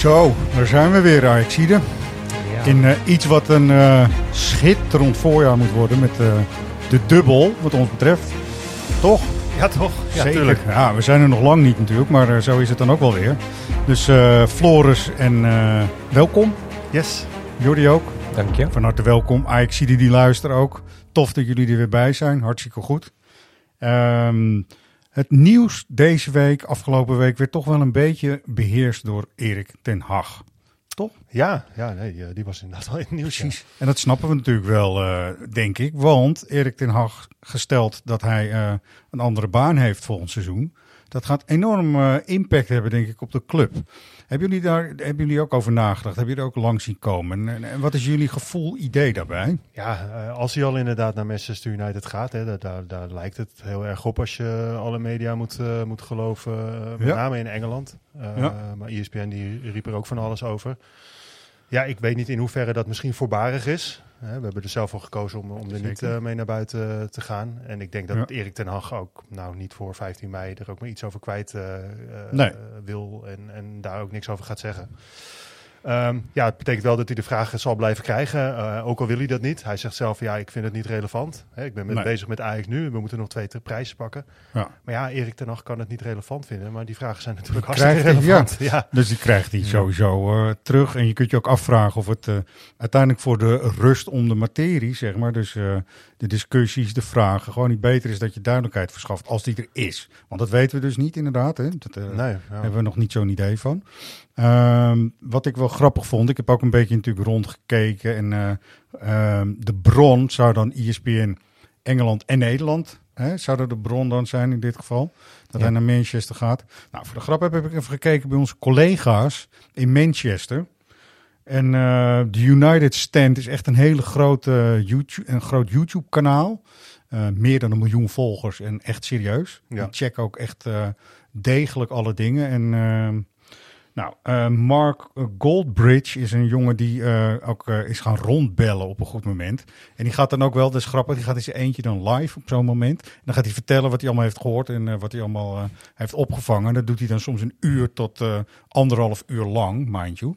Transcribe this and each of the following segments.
Zo, daar zijn we weer, Ajaxide. In uh, iets wat een uh, schitterend voorjaar moet worden met uh, de dubbel, wat ons betreft. Toch? Ja, toch? Ja, Zeker. Ja, we zijn er nog lang niet natuurlijk, maar zo is het dan ook wel weer. Dus Floris en welkom. Yes. Jordi ook. Dank je. Van harte welkom. Ajaxide die luisteren ook. Tof dat jullie er weer bij zijn. Hartstikke goed. Um, het nieuws deze week, afgelopen week, werd toch wel een beetje beheerst door Erik ten Hag. Toch? Ja, ja nee, eh, die was inderdaad wel in het nieuws. Precies. En dat snappen we natuurlijk wel, uh, denk ik. Want Erik ten Hag gesteld dat hij uh, een andere baan heeft volgend seizoen. Dat gaat enorm impact hebben, denk ik, op de club. Hebben jullie daar hebben jullie ook over nagedacht? Hebben jullie er ook langs zien komen? En, en wat is jullie gevoel, idee daarbij? Ja, uh, als hij al inderdaad naar Manchester United gaat, hè, daar, daar, lijkt het heel erg op als je alle media moet, uh, moet geloven. Met ja. name in Engeland. Ja. Maar ESPN die riep er ook van alles over. Ja, ik weet niet in hoeverre dat misschien voorbarig is. We hebben er zelf voor gekozen om, om er niet uh, mee naar buiten te gaan. En ik denk dat ja. Erik ten Hag ook nou, niet voor 15 mei er ook maar iets over kwijt uh, nee. wil en, en daar ook niks over gaat zeggen. Um, ja, het betekent wel dat hij de vragen zal blijven krijgen, uh, ook al wil hij dat niet. Hij zegt zelf, ja, ik vind het niet relevant. Ik ben met nee. bezig met Ajax nu, we moeten nog twee prijzen pakken. Ja. Maar ja, Erik ten Hag kan het niet relevant vinden, maar die vragen zijn natuurlijk hartstikke relevant. Ja. ja. Dus die krijgt hij sowieso uh, terug. En je kunt je ook afvragen of het uh, uiteindelijk voor de rust om de materie, zeg maar, dus de discussies, de vragen, gewoon niet beter is dat je duidelijkheid verschaft als die er is. Want dat weten we dus niet inderdaad, hè. Dat nee, hebben we nog niet zo'n idee van. Um, wat ik wel grappig vond, ik heb ook een beetje natuurlijk rondgekeken. En uh, um, de bron zou dan ESPN Engeland en Nederland. Hè, zou de bron dan zijn in dit geval? Dat ja. hij naar Manchester gaat. Nou, voor de grap heb ik even gekeken bij onze collega's in Manchester. En uh, de United Stand is echt een hele grote YouTube, een groot YouTube kanaal. Uh, meer dan een miljoen volgers en echt serieus. Ja. Die checken ook echt uh, degelijk alle dingen. En uh, nou, uh, Mark Goldbridge is een jongen die uh, ook uh, is gaan rondbellen op een goed moment. En die gaat dan ook wel, dat is grappig, die gaat eens eentje dan live op zo'n moment. En dan gaat hij vertellen wat hij allemaal heeft gehoord en wat hij allemaal heeft opgevangen. Dat doet hij dan soms een uur tot anderhalf uur lang, mind you.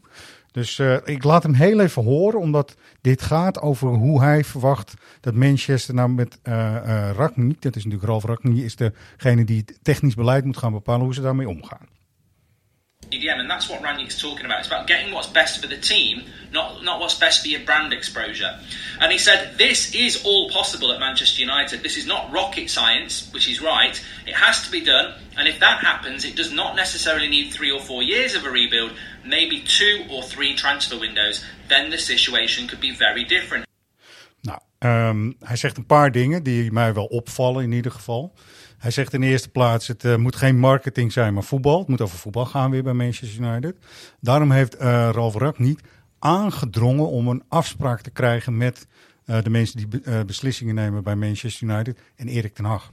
Dus ik laat hem heel even horen, omdat dit gaat over hoe hij verwacht dat Manchester nou met Ragni, dat is natuurlijk Ralf Ragni, is degene die het technisch beleid moet gaan bepalen, hoe ze daarmee omgaan. EDM, and that's what Rangnick's talking about. It's about getting what's best for the team, not not what's best for your brand exposure. And he said this is all possible at Manchester United. This is not rocket science, which is right. It has to be done, and if that happens, it does not necessarily need three or four years of a rebuild. Maybe two or three transfer windows. Then the situation could be very different. Nou, um, hij zegt een paar dingen die mij wel opvallen in ieder geval. Hij zegt in de eerste plaats, het uh, moet geen marketing zijn, maar voetbal. Het moet over voetbal gaan weer bij Manchester United. Daarom heeft uh, Ralf Rak niet aangedrongen om een afspraak te krijgen met uh, de mensen die be beslissingen nemen bij Manchester United en Erik ten Hag.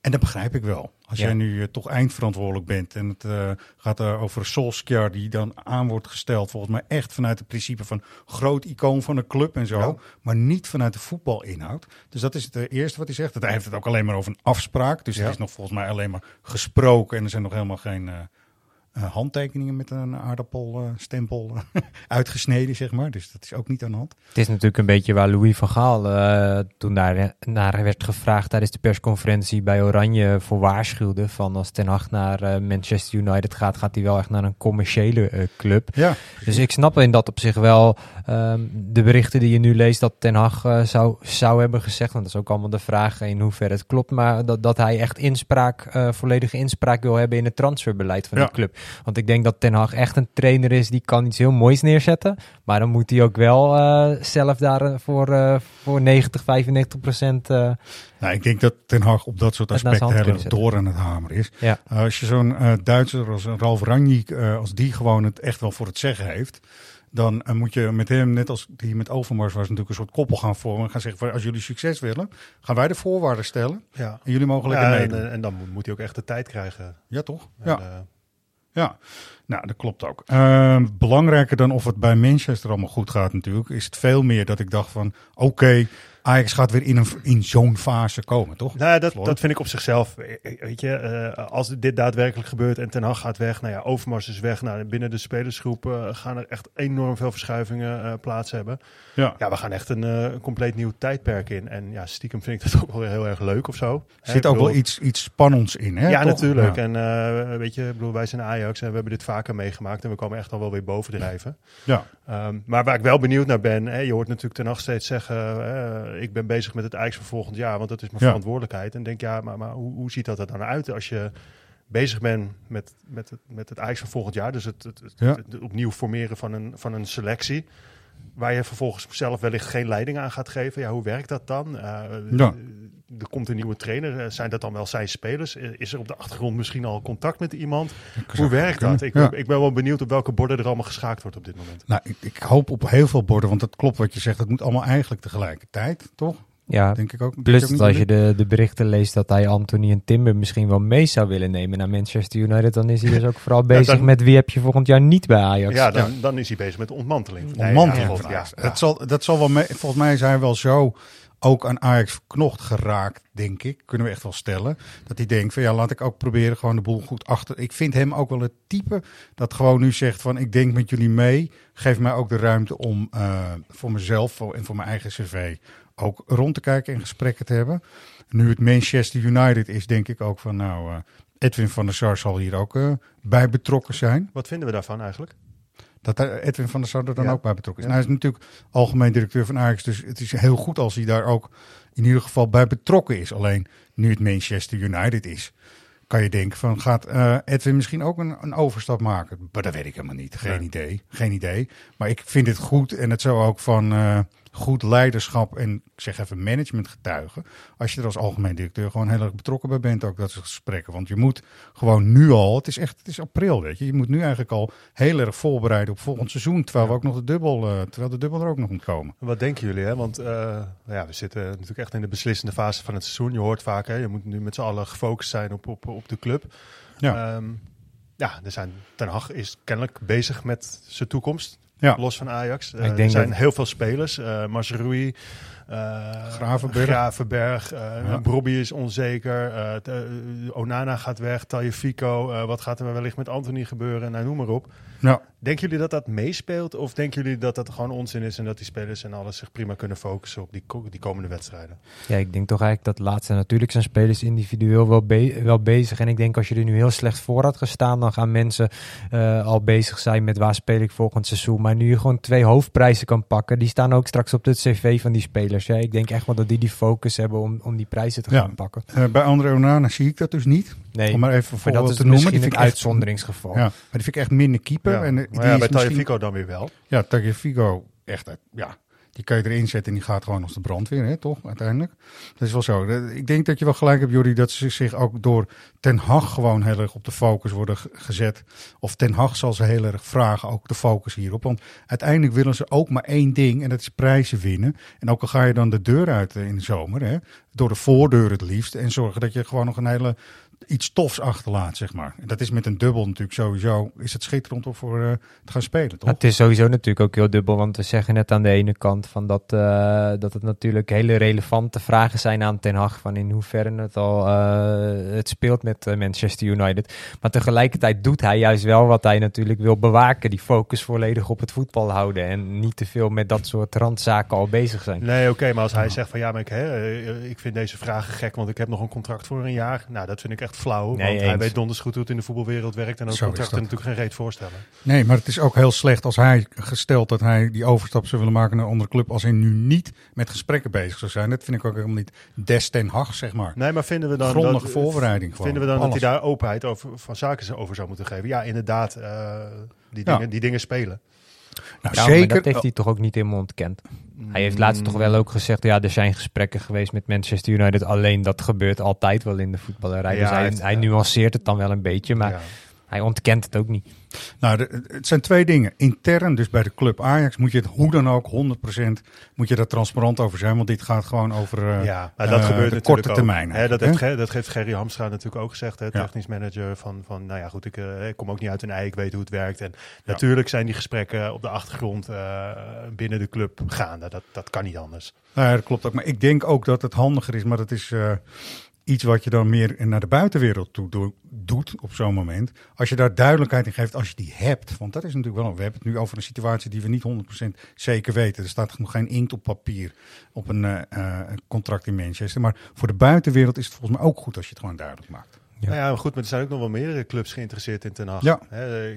En dat begrijp ik wel. Als ja. jij nu uh, toch eindverantwoordelijk bent en het uh, gaat er over Solskjaer die dan aan wordt gesteld, volgens mij echt vanuit het principe van groot icoon van een club en zo, ja. maar niet vanuit de voetbalinhoud. Dus dat is het uh, eerste wat hij zegt. Hij heeft het ook alleen maar over een afspraak, dus ja. het is nog volgens mij alleen maar gesproken en er zijn nog helemaal geen handtekeningen met een aardappelstempel uh, uitgesneden, zeg maar. Dus dat is ook niet aan de hand. Het is natuurlijk een beetje waar Louis van Gaal uh, toen daar naar werd gevraagd tijdens de persconferentie bij Oranje voor waarschuwde. Van als Ten Hag naar Manchester United gaat, gaat hij wel echt naar een commerciële club. Ja. Dus ik snap in dat op zich wel um, de berichten die je nu leest dat Ten Hag zou, zou hebben gezegd. Want dat is ook allemaal de vraag in hoeverre het klopt. Maar dat, dat hij echt inspraak, volledige inspraak wil hebben in het transferbeleid van ja. de club. Want ik denk dat Ten Hag echt een trainer is die kan iets heel moois neerzetten. Maar dan moet hij ook wel uh, zelf daar voor, uh, voor 90, 95 procent... Uh, nou, ik denk dat Ten Hag op dat soort aspecten heel door aan het hamer is. Ja. als je zo'n Duitser als Ralf Rangnick, als die gewoon het echt wel voor het zeggen heeft dan moet je met hem, net als die met Overmars was, natuurlijk een soort koppel gaan vormen. Gaan zeggen, als jullie succes willen, gaan wij de voorwaarden stellen. Ja. En jullie mogen lekker ja. En, en, dan moet hij ook echt de tijd krijgen. Ja, toch? En, ja. Uh, ja, nou, dat klopt ook. Uh, belangrijker dan of het bij Manchester allemaal goed gaat natuurlijk, is het veel meer dat ik dacht van, oké, Ajax gaat weer in, een, in zo'n fase komen, toch? Nou, dat, dat vind ik op zichzelf. Weet je, uh, als dit daadwerkelijk gebeurt en Ten Hag gaat weg, nou ja, Overmars is weg. Nou, binnen de spelersgroep uh, gaan er echt enorm veel verschuivingen uh, plaats hebben. Ja. ja, we gaan echt een, compleet nieuw tijdperk in. En ja, stiekem vind ik dat ook wel heel erg leuk of zo. Er zit ook bedoel, wel iets, iets spannends in, hè? Ja, toch? natuurlijk. Ja. En weet je, bedoel, wij zijn Ajax en we hebben dit vaker meegemaakt en we komen echt al wel weer bovendrijven. Ja. Um, maar waar ik wel benieuwd naar ben, hè, je hoort natuurlijk Ten Hag steeds zeggen, ik ben bezig met het Ajax van volgend jaar, want dat is mijn ja. verantwoordelijkheid. En denk, ja, maar, maar hoe, hoe ziet dat er dan uit als je bezig bent met, met, het, met het Ajax van volgend jaar? Dus het, het, het, ja. het, opnieuw formeren van een, van een selectie. Waar je vervolgens zelf wellicht geen leiding aan gaat geven. Ja, hoe werkt dat dan? Uh, ja. Er komt een nieuwe trainer. Zijn dat dan wel zijn spelers? Is er op de achtergrond misschien al contact met iemand? Hoe werkt dat? Ik, ja. ik, ben wel benieuwd op welke borden er allemaal geschaakt wordt op dit moment. Nou, ik, ik hoop op heel veel borden, want het klopt wat je zegt. Het moet allemaal eigenlijk tegelijkertijd, toch? Ja, denk ik ook. plus ook dat als je de, de berichten leest dat hij Anthony en Timber misschien wel mee zou willen nemen naar Manchester United, dan is hij dus ook vooral bezig dan, met wie heb je volgend jaar niet bij Ajax. Ja, dan, ja. dan is hij bezig met de ontmanteling. Ontmanteling. Nee, ja, ja, Dat, zal, dat zal wel mee, volgens mij zijn wel zo ook aan Ajax verknocht geraakt, denk ik. Kunnen we echt wel stellen. Dat hij denkt van ja, laat ik ook proberen gewoon de boel goed achter. Ik vind hem ook wel het type dat gewoon nu zegt van ik denk met jullie mee. Geef mij ook de ruimte om uh, voor mezelf en voor mijn eigen cv ook rond te kijken en gesprekken te hebben. Nu het Manchester United is, denk ik ook van nou, uh, Edwin van der Sar zal hier ook uh, bij betrokken zijn. Wat vinden we daarvan eigenlijk? Dat Edwin van der Sar er dan Ja. ook bij betrokken is. Ja. Nou, hij is natuurlijk algemeen directeur van Ajax, dus het is heel goed als hij daar ook in ieder geval bij betrokken is. Alleen nu het Manchester United is, kan je denken van gaat eh, Edwin misschien ook een, een overstap maken? Maar dat weet ik helemaal niet. Geen idee. Geen idee. Maar ik vind het goed en het zou ook van eh, goed leiderschap en ik zeg even management getuigen. Als je er als algemeen directeur gewoon heel erg betrokken bij bent, ook dat soort gesprekken. Want je moet gewoon nu al, het is echt, het is april, weet je. Je moet nu eigenlijk al heel erg voorbereiden op volgend seizoen. Terwijl we ook nog de dubbel, eh, terwijl de dubbel er ook nog moet komen. Wat denken jullie? Hè? Want uh, ja, we zitten natuurlijk echt in de beslissende fase van het seizoen. Je hoort vaak, hè, je moet nu met z'n allen gefocust zijn op, op, op de club. Ja. Um, ja, er zijn, Ten Hag is kennelijk bezig met zijn toekomst. Ja. Los van Ajax. Denk er zijn dat- heel veel spelers. Uh, Mazraoui, uh, Gravenberg. Gravenberg uh, Ja. Brobby is onzeker. Uh, uh, Onana gaat weg. Tagliafico. Uh, wat gaat er wellicht met Anthony gebeuren? Nou, noem maar op. Ja. Denken jullie dat dat meespeelt? Of denken jullie dat dat gewoon onzin is en dat die spelers en alles zich prima kunnen focussen op die, die komende wedstrijden? Ja, ik denk toch eigenlijk dat laatste. Natuurlijk zijn spelers individueel wel, be- wel bezig. En ik denk als je er nu heel slecht voor had gestaan, dan gaan mensen eh, al bezig zijn met waar speel ik volgend seizoen. Maar nu je gewoon twee hoofdprijzen kan pakken, die staan ook straks op het cv van die spelers. Ja, ik denk echt wel dat die die focus hebben om, om die prijzen te Ja. gaan pakken. Eh, bij André Onana zie ik dat dus niet. Nee, Om maar even voorbeeld dat is te noemen. misschien Die een vind ik echt- uitzonderingsgeval. Ja, maar die vind ik echt minder keeper. Ja. En, eh, die maar ja, is bij misschien- Tagliafico dan weer wel. Ja, Tagliafico, echt, eh, ja. Die kan je erin zetten en die gaat gewoon als de brandweer, hè, toch, uiteindelijk. Dat is wel zo. Ik denk dat je wel gelijk hebt, Jordi, dat ze zich ook door Ten Hag gewoon heel erg op de focus worden ge- gezet. Of Ten Hag zal ze heel erg vragen, ook de focus hierop. Want uiteindelijk willen ze ook maar één ding en dat is prijzen winnen. En ook al ga je dan de deur uit eh, in de zomer, hè, door de voordeur het liefst. En zorgen dat je gewoon nog een hele iets tofs achterlaat, zeg maar. En dat is met een dubbel natuurlijk sowieso, is het schitterend om voor eh, te gaan spelen, toch? Het is sowieso natuurlijk ook heel dubbel, want we zeggen net aan de ene kant van dat, eh, dat het natuurlijk hele relevante vragen zijn aan Ten Hag, van in hoeverre het al eh, het speelt met Manchester United. Maar tegelijkertijd doet hij juist wel wat hij natuurlijk wil bewaken, die focus volledig op het voetbal houden en niet te veel met dat soort randzaken al bezig zijn. Nee, oké, maar als hij zegt van ja, maar ik, hè, ik vind deze vragen gek, want ik heb nog een contract voor een jaar. Nou, dat vind ik echt echt flauw. Nee, want hij weet donders goed hoe het in de voetbalwereld werkt. En ook contracten dat. natuurlijk geen reet voorstellen. Nee, maar het is ook heel slecht als hij, gesteld dat hij die overstap zou willen maken naar een andere club, als hij nu niet met gesprekken bezig zou zijn. Dat vind ik ook helemaal niet des ten Hag, zeg maar. Nee, maar vinden we dan... Grondige dat, voorbereiding gewoon. Vinden we dan dat hij daar openheid over, van zaken over zou moeten geven? Ja, inderdaad. eh, die, Ja. dingen, die dingen spelen. Nou, Ja, maar zeker. dat heeft hij toch ook niet helemaal ontkend. Hij heeft laatst toch wel ook gezegd, ja, er zijn gesprekken geweest met Manchester United. Alleen dat gebeurt altijd wel in de voetballerij. Ja, dus hij, hij heeft- hij nuanceert het dan wel een beetje, maar. Hij ontkent het ook niet. Nou, de- het zijn twee dingen. Intern, dus bij de club Ajax, moet je het hoe dan ook 100% moet je daar transparant over zijn. Want dit gaat gewoon over eh, Ja, maar dat eh, gebeurt de natuurlijk korte ook. termijn. Hè, dat, heeft, dat heeft Gerry Hamstra natuurlijk ook gezegd, hè, Ja. technisch manager. Van, van, nou ja, goed, ik, eh, ik kom ook niet uit een ei, ik weet hoe het werkt. En natuurlijk zijn die gesprekken op de achtergrond eh, binnen de club gaande. Dat, dat kan niet anders. Nou ja, dat klopt ook. Maar ik denk ook dat het handiger is. Maar dat is eh, iets wat je dan meer naar de buitenwereld toe doe- doet op zo'n moment. Als je daar duidelijkheid in geeft, als je die hebt. Want dat is natuurlijk wel... We hebben het nu over een situatie die we niet 100% zeker weten. Er staat nog geen inkt op papier op een eh, eh, contract in Manchester. Maar voor de buitenwereld is het volgens mij ook goed als je het gewoon duidelijk maakt. Ja. Nou ja, maar goed, maar er zijn ook nog wel meerdere clubs geïnteresseerd in Ten Hag. Ja,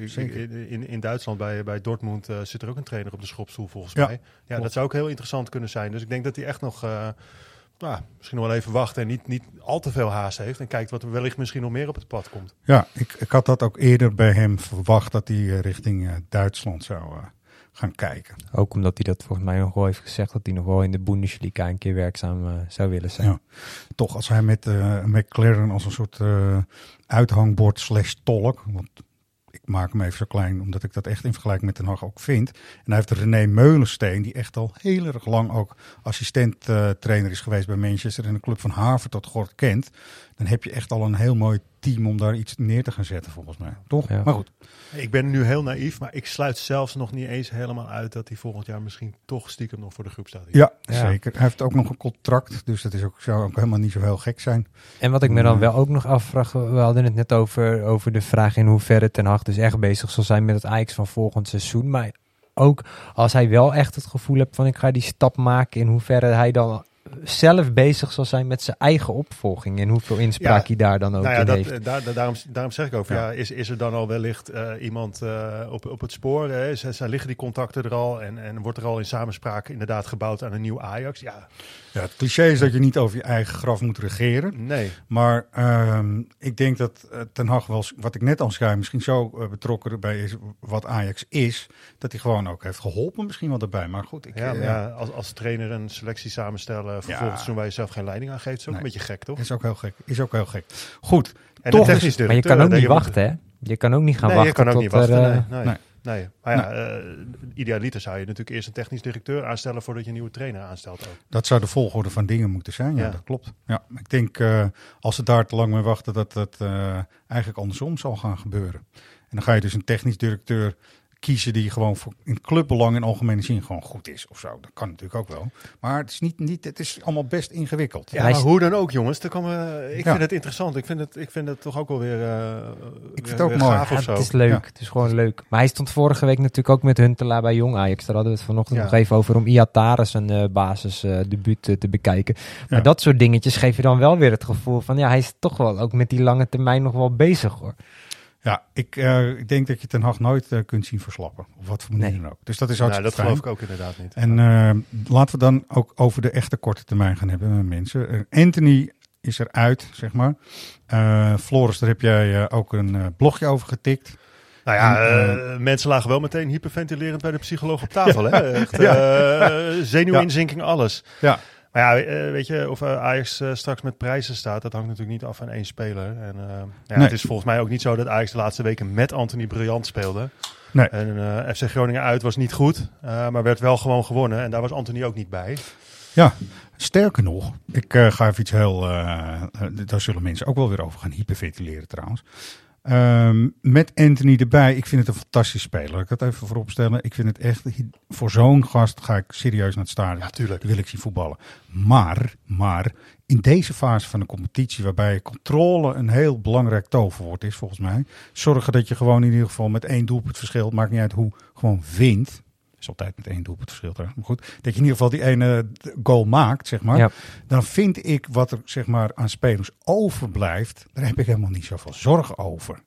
zeker. in, in, in Duitsland, bij, bij Dortmund, eh, zit er ook een trainer op de schopstoel volgens Ja, mij. Ja, klopt. dat zou ook heel interessant kunnen zijn. Dus ik denk dat hij echt nog... eh, nou, misschien nog wel even wacht en niet, niet al te veel haast heeft. En kijkt wat er wellicht misschien nog meer op het pad komt. Ja, ik, ik had dat ook eerder bij hem verwacht dat hij eh, richting eh, Duitsland zou eh, gaan kijken. Ook omdat hij dat volgens mij nog wel heeft gezegd, dat hij nog wel in de Bundesliga een keer werkzaam zou willen zijn. Ja. Toch als hij met eh, McLaren als een soort eh, uithangbord slash tolk, want ik maak hem even zo klein omdat ik dat echt in vergelijking met Den Haag ook vind. En hij heeft René Meulensteen, die echt al heel erg lang ook assistent eh, is geweest bij Manchester en de club van Haver tot Gort kent. Dan heb je echt al een heel mooi team om daar iets neer te gaan zetten volgens mij. Toch? Ja. Maar goed. Ik ben nu heel naïef, maar ik sluit zelfs nog niet eens helemaal uit dat hij volgend jaar misschien toch stiekem nog voor de groep staat. Ja, Ja. zeker. Hij heeft ook nog een contract, dus dat is ook, zou ook helemaal niet zo heel gek zijn. En wat ik me dan wel ook nog afvraag, we hadden het net over, over de vraag in hoeverre Ten Hag dus echt bezig zal zijn met het Ajax van volgend seizoen. Maar ook als hij wel echt het gevoel hebt van ik ga die stap maken, in hoeverre hij dan zelf bezig zal zijn met zijn eigen opvolging en hoeveel inspraak Ja, hij daar dan ook Nou ja, in dat, heeft. eh, daar, daar- daarom, daarom zeg ik ook, Ja. ja. is, is er dan al wellicht eh, iemand eh, op, op het spoor? Hè? Z- Zijn, liggen die contacten er al en, en wordt er al in samenspraak inderdaad gebouwd aan een nieuw Ajax? Ja, Ja, het cliché is dat je niet over je eigen graf moet regeren. nee. Maar ehm, ik denk dat Ten Hag wel, wat ik net al zei, misschien zo betrokken bij is wat Ajax is, dat hij gewoon ook heeft geholpen misschien wel daarbij. Maar goed, ik, Ja, maar ja, als, als trainer een selectie samenstellen voor Ja. volgend seizoen waar je zelf geen leiding aan geeft, is ook Nee. een beetje gek, toch? is ook heel gek. Is ook heel gek. Goed, En toch is- Maar je kan ook niet moet- wachten, hè? Je kan ook niet gaan nee, wachten je kan ook tot niet wachten. er, eh, nee, nee. nee. nee. Maar ja, eh, idealiter zou je natuurlijk eerst een technisch directeur aanstellen voordat je een nieuwe trainer aanstelt ook. dat zou de volgorde van dingen moeten zijn. Ja, Ja. dat klopt. Ja, ik denk eh, als ze daar te lang mee wachten, dat dat eh, eigenlijk andersom zal gaan gebeuren. En dan ga je dus een technisch directeur kiezen die gewoon voor in clubbelang in algemene zin gewoon goed is of zo. Dat kan natuurlijk ook wel. Maar het is, niet, niet, het is allemaal best ingewikkeld. Ja, maar hoe dan ook, jongens. Er komen, ik Ja. vind het interessant. Ik vind het, ik vind het toch ook wel weer, eh vind weer- het ook mooi. Ja, het is leuk. Ja. Het is gewoon leuk. Maar hij stond vorige week natuurlijk ook met Huntelaar bij Jong Ajax. Daar hadden we het vanochtend Ja. nog even over om Iatare zijn eh basisdebuut eh, te bekijken. Maar Ja. dat soort dingetjes geef je dan wel weer het gevoel van ja, hij is toch wel ook met die lange termijn nog wel bezig hoor. Ja, ik, eh, ik denk dat je Ten Hag nooit eh, kunt zien verslappen. Op wat voor manier Nee. dan ook. Dus dat is Nou, hartstikke dat fijn. geloof ik ook inderdaad niet. En eh, laten we dan ook over de echte korte termijn gaan hebben, mensen. Anthony is eruit, zeg maar. Floris, daar heb jij ook een blogje over getikt. nou ja, en, mensen lagen wel meteen hyperventilerend bij de psycholoog op tafel. Hè? Echt, zenuwinzinking, alles. Ja. Maar ja, eh, weet je, of eh, Ajax eh, straks met prijzen staat, dat hangt natuurlijk niet af van één speler. En ja, Nee. het is volgens mij ook niet zo dat Ajax de laatste weken met Anthony briljant speelde. Nee. En FC Groningen uit was niet goed, maar werd wel gewoon gewonnen. En daar was Anthony ook niet bij. Ja, sterker nog, ik ga even iets heel. daar zullen mensen ook wel weer over gaan hyperventileren trouwens. Ehm, met Anthony erbij, ik vind het een fantastisch speler. Laat Ik dat even voorop stellen. Ik vind het echt, voor zo'n gast ga ik serieus naar het stadion. Ja, tuurlijk. Die wil ik zien voetballen. Maar, maar in deze fase van de competitie, waarbij controle een heel belangrijk toverwoord is, volgens mij. Zorgen dat je gewoon in ieder geval met één doelpunt verschil, maakt niet uit hoe, gewoon wint. Is altijd met één doelpunt verschil. Maar goed, dat je in ieder geval die ene goal maakt, zeg maar. Ja. Dan vind ik wat er zeg maar aan spelers overblijft, daar heb ik helemaal niet zoveel zorgen over.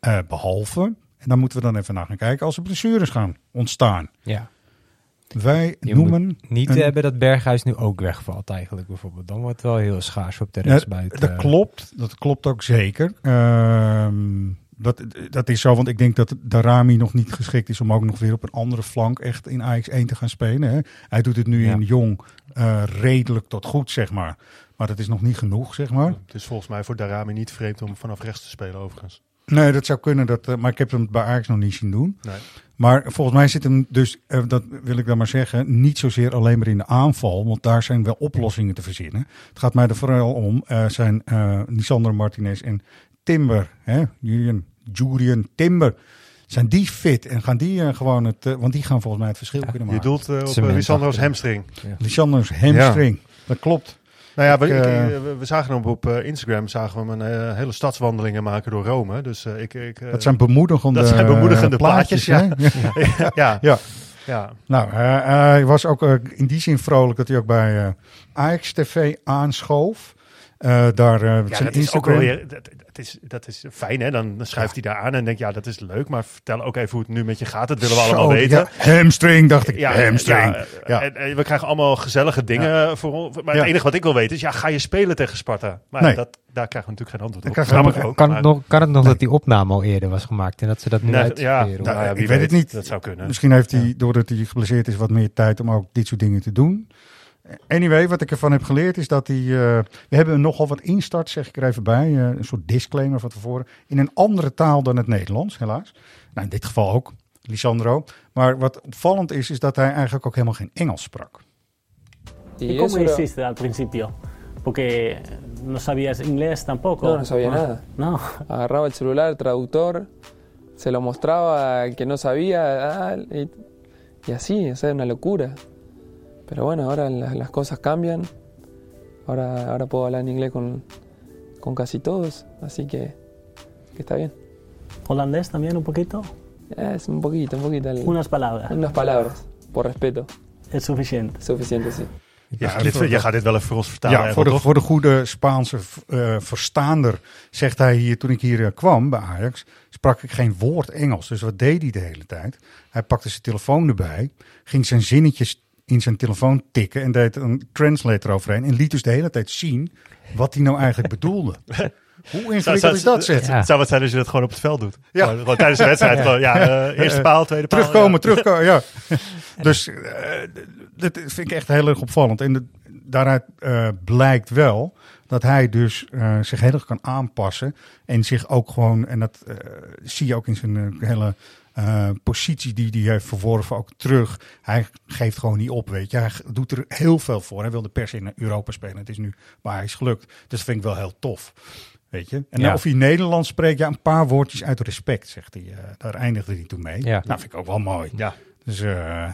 Eh, behalve, en dan moeten we dan even naar gaan kijken, als er blessures gaan ontstaan. Ja. Wij Je noemen niet een- hebben dat Berghuis nu ook wegvalt eigenlijk bijvoorbeeld. Dan wordt het wel heel schaars op de Ja, rechtsbuiten. dat klopt, dat klopt ook zeker. Ehm, dat, dat is zo, want ik denk dat Darami nog niet geschikt is om ook nog weer op een andere flank echt in AX1 te gaan spelen. Hè. Hij doet het nu Ja. in Jong eh, redelijk tot goed, zeg maar. Maar dat is nog niet genoeg, zeg maar. Het is volgens mij voor Darami niet vreemd om vanaf rechts te spelen overigens. Nee, dat zou kunnen, dat, eh, maar ik heb hem bij Ajax nog niet zien doen. Nee. Maar volgens mij zit hem dus, eh, dat wil ik dan maar zeggen, niet zozeer alleen maar in de aanval. Want daar zijn wel oplossingen te verzinnen. Het gaat mij er vooral om, zijn Lisandro Martinez en Timber, hè, Julian, Julian Timber. Zijn die fit en gaan die eh, gewoon het, eh, want die gaan volgens mij het verschil kunnen Je maken. doelt eh, op uh, Lisandro's hamstring. Lisandro's hamstring, dat klopt. Nou ja, we, Ik, we, zagen hem op Instagram, zagen we hem een hele stadswandelingen maken door Rome. Dus ik, ik, Dat zijn bemoedigende, dat zijn bemoedigende plaatjes. plaatjes, hè? ja, Ja. ja. Nou, hij, hij was ook in die zin vrolijk dat hij ook bij eh Ajax TV aanschoof. Eh, daar eh, Ja, dat is ook wel weer, dat, dat, is, dat is fijn hè, dan schuift hij daar aan en denkt ja, dat is leuk, maar vertel ook even hoe het nu met je gaat, dat willen we Zo, allemaal weten. ja, hamstring, dacht ik. Ja, hamstring. ja, Ja. En, en we krijgen allemaal gezellige dingen voor ons. Maar Ja. het enige wat ik wil weten is, ja, ga je spelen tegen Sparta? Maar Nee. dat, daar krijgen we natuurlijk geen antwoord op. ook, kan, maar- het nog, kan het nog dat die opname al eerder was gemaakt en dat ze dat nu Nee, uitproberen? ja, nou ja, ik wie weet het niet. Dat zou kunnen. Misschien heeft hij, doordat hij geblesseerd is, wat meer tijd om ook dit soort dingen te doen. Anyway, wat ik ervan heb geleerd is dat hij... eh, we hebben nogal wat instart, zeg ik er even bij. eh, een soort disclaimer van tevoren. In een andere taal dan het Nederlands, helaas. Nou, in dit geval ook, Lisandro. Maar wat opvallend is, is dat hij eigenlijk ook helemaal geen Engels sprak. ¿Y, ¿Y cómo hiciste al principio? Porque no sabías inglés tampoco. No, no sabía nada. No. Agarraba el celular, traductor, se lo mostraba al que no sabía, ah, y, y así, o sea, una locura. Pero bueno, ahora la- las cosas cambian. Ahora, ahora puedo hablar en inglés con, con casi todos, así que, que está bien. ¿Holandés también un poquito? Es un poquito, un poquito. el- Unas palabras. unas palabras, por respeto, Es suficiente. suficiente, sí. Je gaat, dit, je gaat dit wel even voor ons vertalen. Ja, voor de, voor de goede Spaanse eh, verstaander zegt hij hier, toen ik hier eh, kwam bij Ajax, sprak ik geen woord Engels. Dus wat deed hij de hele tijd? Hij pakte zijn telefoon erbij, ging zijn zinnetjes in zijn telefoon tikken en deed een translator overheen en liet dus de hele tijd zien wat hij nou eigenlijk bedoelde. Hoe ingewikkeld is dat, zeg? Ja. Het zou wat zijn als je dat gewoon op het veld doet. Ja. Gewoon, gewoon tijdens de wedstrijd. Gewoon, ja, eh, eerste paal, tweede paal. Terugkomen, ja. terugkomen, ja. Dus eh, dat vind ik echt heel erg opvallend. En de- daaruit eh, blijkt wel dat hij dus zich heel erg kan aanpassen. En zich ook gewoon, en dat zie je ook in zijn hele eh, positie die hij heeft verworven, ook terug. Hij geeft gewoon niet op, weet je. Hij doet er heel veel voor. Hij wilde per se in Europa spelen. Het is nu waar hij is gelukt. Dus dat vind ik wel heel tof. Weet je? En Ja. of hij Nederlands spreekt, ja, een paar woordjes uit respect, zegt hij. eh, daar eindigde hij toen mee. Ja. Nou, vind ik ook wel mooi. Ja. Dus eh,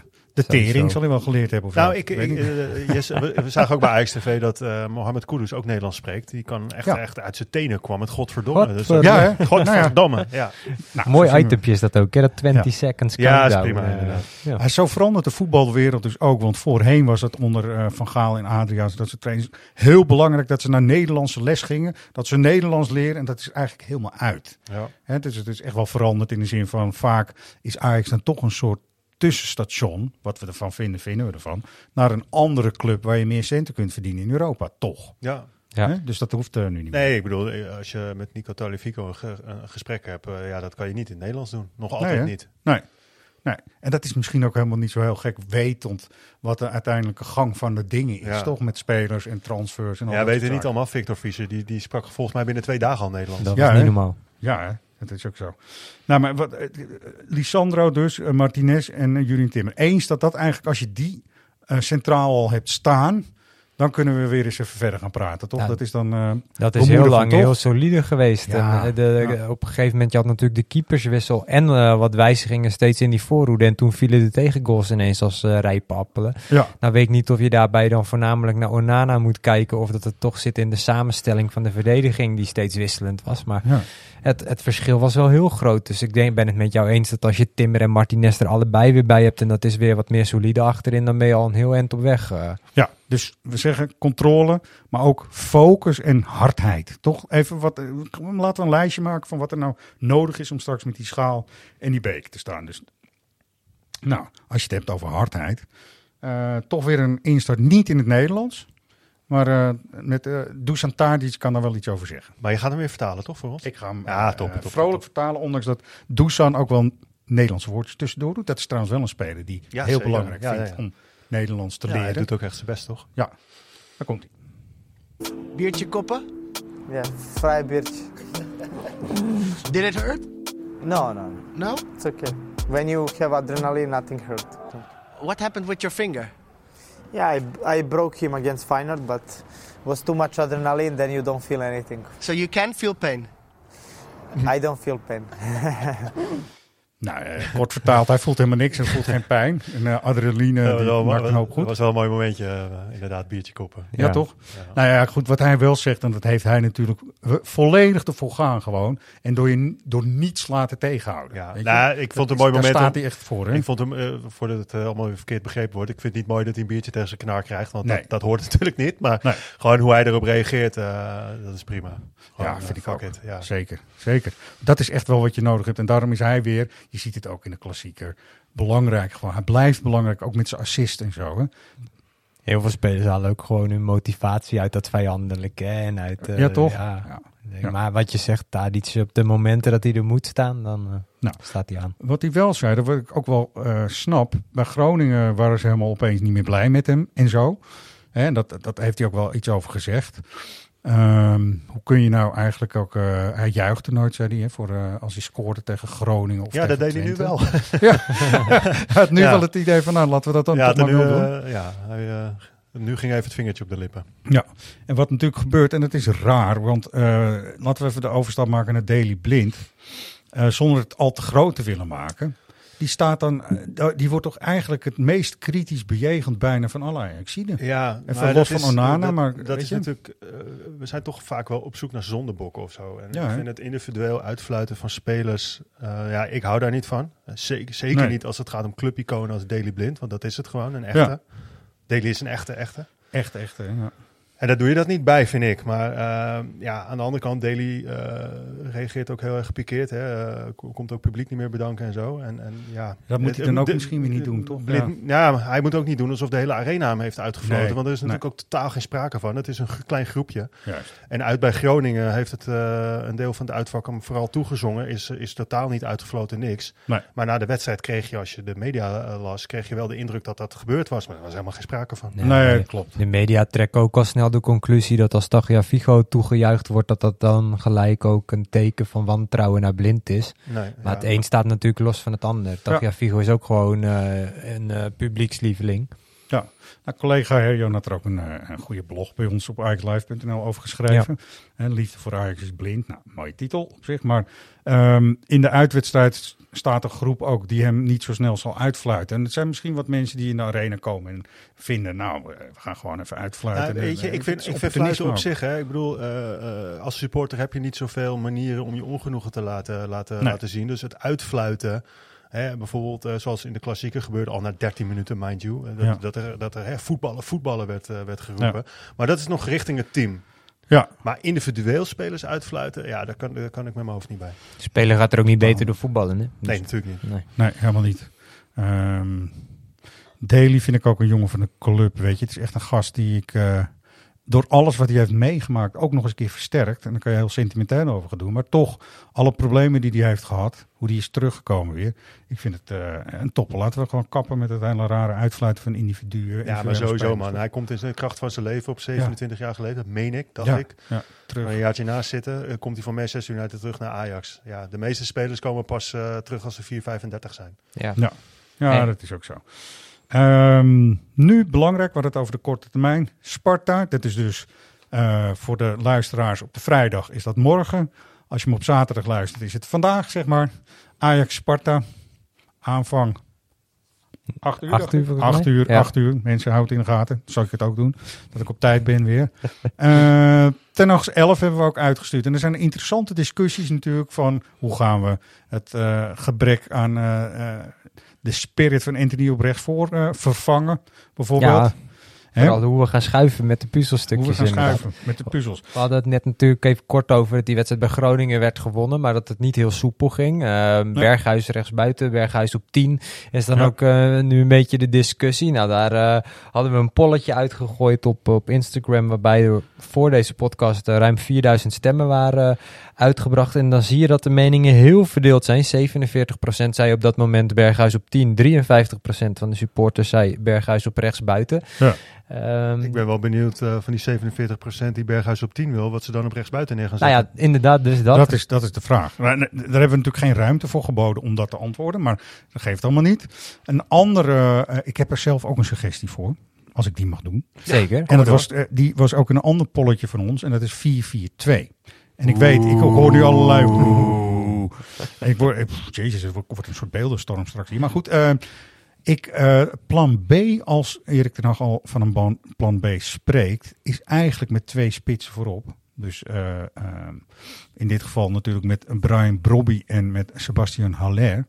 de Sowieso. tering zal hij wel geleerd hebben. Of Nou, ik, niet. eh, Jesse, we, we zagen ook bij Ajax TV dat eh Mohamed Kudus ook Nederlands spreekt. Die kan echt, Ja. echt uit zijn tenen kwam het godverdomme. Dus, Godverdomme. ja, hè? godverdomme. Ja. Nou, Mooi itempje is dat ook, hè? dat 20 seconds Ja, is prima, eh, ja. Hij zo verandert de voetbalwereld dus ook. Want voorheen was het onder eh, Van Gaal en Adriaans, dat ze trainers, heel belangrijk dat ze naar Nederlandse les gingen. Dat ze Nederlands leren. En dat is eigenlijk helemaal uit. Ja. Hè, dus het is echt wel veranderd in de zin van vaak is Ajax dan toch een soort tussenstation. Wat we ervan vinden, vinden we ervan. Naar een andere club waar je meer centen kunt verdienen in Europa. Toch. Ja. Ja. Hè? Dus dat hoeft er nu niet meer. Nee, ik bedoel, eh, als je met Nico Talifico een, ge- een gesprek hebt, eh, ja, dat kan je niet in het Nederlands doen. Nog altijd niet. Nee. nee. En dat is misschien ook helemaal niet zo heel gek wetend wat de uiteindelijke gang van de dingen is. Ja. Toch met spelers en transfers en al Ja, dat weten soort niet allemaal. Victor Fischer, die, die sprak volgens mij binnen twee dagen al Nederlands. Dat Ja, was niet normaal. Ja, hè? Dat is ook zo. Nou, maar wat, eh, Lisandro dus, eh, Martinez en uh, Julian Timmer. Eens dat dat eigenlijk, als je die eh, centraal al hebt staan, dan kunnen we weer eens even verder gaan praten, toch? Ja, dat is dan... eh, Dat is heel lang heel solide geweest. Ja, En, eh, de, ja. Op een gegeven moment, je had natuurlijk de keeperswissel en eh, wat wijzigingen steeds in die voorhoede. En toen vielen de tegengoals ineens als eh rijpe appelen. Nou weet ik niet of je daarbij dan voornamelijk naar Onana moet kijken. Of dat het toch zit in de samenstelling van de verdediging die steeds wisselend was. Maar het, het verschil was wel heel groot. Dus ik denk, ben het met jou eens dat als je Timmer en Martinez er allebei weer bij hebt. En dat is weer wat meer solide achterin. Dan ben je al een heel eind op weg. Ja, dus we zeggen controle, maar ook focus en hardheid. Toch even wat, eh, laten we een lijstje maken van wat er nou nodig is om straks met die schaal en die beek te staan. Dus, nou, als je het hebt over hardheid, eh, toch weer een instart niet in het Nederlands. Maar eh, met uh, Dusan Tadic kan daar wel iets over zeggen. Maar je gaat hem weer vertalen, toch, voor ons? Ik ga hem Ja, top, top, vrolijk top. vertalen, ondanks dat Dusan ook wel Nederlandse woordjes tussendoor doet. Dat is trouwens wel een speler die Ja, heel belangrijk Ja, vindt om Nederlands te Ja, hij leren. doet ook echt zijn best, toch? Ja, daar komt hij. Biertje koppen? Yeah, fry birch. Did it hurt? No, no, No? it's okay. When you have adrenaline, nothing hurt. What happened with your finger? Yeah, I, I broke him against Feyenoord, but it was too much adrenaline, then you don't feel anything. So you can feel pain? I don't feel pain. Nou, eh, kort vertaald, hij voelt helemaal niks en voelt geen pijn. En eh, adrenaline Ja, die wel- maakt een hoop Dat goed. was wel een mooi momentje, eh, inderdaad, biertje koppen. Ja, toch? Nou ja, goed, wat hij wel zegt, en dat heeft hij natuurlijk volledig te volgaan gewoon. En door, je, door niets laten tegenhouden. Ja, weet je? nou, ik Dat vond het een mooi daar moment. staat om- hij echt voor, hè? Ik vond hem, eh, voordat het allemaal weer verkeerd begrepen wordt, ik vind het niet mooi dat hij een biertje tegen zijn knaar krijgt, want Nee. dat, dat hoort natuurlijk niet. Maar Nee. gewoon hoe hij erop reageert, eh, dat is prima. Gewoon, Ja, vind ik ook. it, ja. Zeker, zeker. Dat is echt wel wat je nodig hebt. En daarom is hij weer, je ziet het ook in de klassieker, belangrijk gewoon. Hij blijft belangrijk, ook met zijn assist en zo. Hè? Heel veel spelers halen ook gewoon hun motivatie uit dat vijandelijke en uit... eh, Ja, toch? Ja. Ja. Nee, Ja. Maar wat je zegt, Tadic, op de momenten dat hij er moet staan, dan eh, Nou. staat hij aan. Wat hij wel zei, dat wat ik ook wel eh, snap. Bij Groningen waren ze helemaal opeens niet meer blij met hem en zo. Hè, en dat, dat heeft hij ook wel iets over gezegd. Ehm, hoe kun je nou eigenlijk ook... eh, hij juichte nooit, zei hij, hè, voor, eh, als hij scoorde tegen Groningen of Ja, dat deed hij nu wel. Ja, hij had nu Ja. wel het idee van, nou, laten we dat dan ja, toch maar nu, doen. eh, ja hij, nu ging even het vingertje op de lippen. Ja, en wat natuurlijk gebeurt, en het is raar, want laten we even de overstap maken naar Daily Blind. Zonder het al te groot te willen maken. Die staat dan, eh, die wordt toch eigenlijk het meest kritisch bejegend bijna van alle Ajaxiden. Ja, Even maar los van Onana, dat, maar dat is je? natuurlijk. eh, we zijn toch vaak wel op zoek naar zondebokken of zo. En Ja, ik vind het individueel uitfluiten van spelers. eh, ja, ik hou daar niet van. Zeker, zeker Nee. niet als het gaat om clubiconen als Daily Blind, want dat is het gewoon, een echte. Daily is een echte, echte. Echt, echt. hè, Ja. En daar doe je dat niet bij, vind ik. Maar eh, ja, aan de andere kant, Daly eh, reageert ook heel erg gepikeerd. Hè. Eh, ko- komt ook publiek niet meer bedanken en zo. En, en, ja, Dat moet hij dan ook de- misschien weer niet doen, toch? Ja. hij moet ook niet doen alsof de hele arena hem heeft uitgefloten. Nee, want er is natuurlijk nee. ook totaal geen sprake van. Het is een klein groepje. Juist. En uit bij Groningen heeft het eh, een deel van de uitvak hem vooral toegezongen. Is, is totaal niet uitgefloten, niks. Nee. Maar na de wedstrijd kreeg je, als je de media las, kreeg je wel de indruk dat dat gebeurd was. Maar er was helemaal geen sprake van. Nee, klopt. De media trekken ook al snel de conclusie dat als Tagliafico toegejuicht wordt, dat dat dan gelijk ook een teken van wantrouwen naar blind is. Nee, Maar ja. het een staat natuurlijk los van het ander. Tagliafico is ook gewoon eh, een eh, publiekslieveling. Ja, nou, collega Herjon had er ook een, eh, een goede blog bij ons op ajaxlive.nl over geschreven. En Liefde voor Ajax is blind. Nou, mooie titel op zich. Maar ehm, in de uitwedstrijd staat een groep ook die hem niet zo snel zal uitfluiten. En het zijn misschien wat mensen die in de arena komen en vinden, nou, eh, we gaan gewoon even uitfluiten. Nou, weet je, eh, ik vind, ik vind fluiten op zich, hè, ik bedoel, eh, als supporter heb je niet zoveel manieren om je ongenoegen te laten, laten, Nee. laten zien. Dus het uitfluiten, hè, bijvoorbeeld zoals in de klassieker gebeurde, al na 13 minuten, mind you, dat, Ja. dat er, dat er hè, voetballen, voetballen werd, werd geroepen. Maar dat is nog richting het team. Ja, Maar individueel spelers uitfluiten, ja, daar kan, daar kan ik met mijn hoofd niet bij. De speler gaat er ook niet beter door voetballen. Hè? Dus- Nee, natuurlijk niet. nee. nee, helemaal niet. Ehm Daly vind ik ook een jongen van de club, weet je. Het is echt een gast die ik eh, door alles wat hij heeft meegemaakt ook nog eens een keer versterkt. En daar kan je heel sentimenteel over gaan doen. Maar toch, alle problemen die hij heeft gehad, hoe die is teruggekomen weer. Ik vind het eh, een topper. Laten we gewoon kappen met het hele rare uitfluiten van individuen. Ja, maar sowieso man. Hij komt in zijn kracht van zijn leven op 27 jaar geleden. Dat meen ik, dacht Ja, ik. ja, terug. Maar een jaartje naast zitten, eh, komt hij van Manchester United terug naar Ajax. Ja, de meeste spelers komen pas eh, terug als ze 4, 35 zijn. Ja. Ja, dat is ook zo. Ehm, nu belangrijk, we het over de korte termijn. Sparta, dat is dus eh, voor de luisteraars op de vrijdag is dat morgen. Als je hem op zaterdag luistert is het vandaag, zeg maar. Ajax Sparta, aanvang 8 uur. Acht uur, volgens mij. 8 uur, Ja. 8 uur. Mensen houden in de gaten. Zal ik het ook doen. Dat ik op tijd ben weer. Eh ten nachts 11 hebben we ook uitgestuurd. En er zijn interessante discussies natuurlijk van hoe gaan we het eh, gebrek aan de spirit van Anthony op rechts voor eh, vervangen. Bijvoorbeeld. Ja, hoe we gaan schuiven met de Hoe we puzzelstukjes. gaan schuiven met de puzzels. We hadden het net natuurlijk even kort over dat die wedstrijd bij Groningen werd gewonnen, maar dat het niet heel soepel ging. Eh, Berghuis rechtsbuiten, Berghuis op 10 is dan Ja. ook eh, nu een beetje de discussie. Nou, daar hadden we een polletje uitgegooid op, op Instagram, waarbij er voor deze podcast ruim 4000 stemmen waren uitgebracht. En dan zie je dat de meningen heel verdeeld zijn. 47% zei op dat moment Berghuis op 10, 53% van de supporters zei Berghuis op rechtsbuiten. Ja. Ehm, Ik ben wel benieuwd eh, van die 47% die Berghuis op 10 wil, wat ze dan op rechtsbuiten neer gaan nou zetten. ja, inderdaad, dus dat. Dat, is, dat is de vraag. Maar, nee, Daar hebben we natuurlijk geen ruimte voor geboden om dat te antwoorden. Maar dat geeft allemaal niet. Een andere, eh, ik heb er zelf ook een suggestie voor. Als ik die mag doen. Zeker. En dat was, eh, die was ook een ander polletje van ons. En dat is 442. En ik weet, ik hoor nu allerlei... Ik word, jezus, het wordt een soort beeldenstorm straks hier. Maar goed, eh, ik, eh, plan B, als Erik ten Hag al van een ban- plan B spreekt, is eigenlijk met twee spitsen voorop. Dus eh, eh, in dit geval natuurlijk met Brian Brobby en met Sebastian Haller.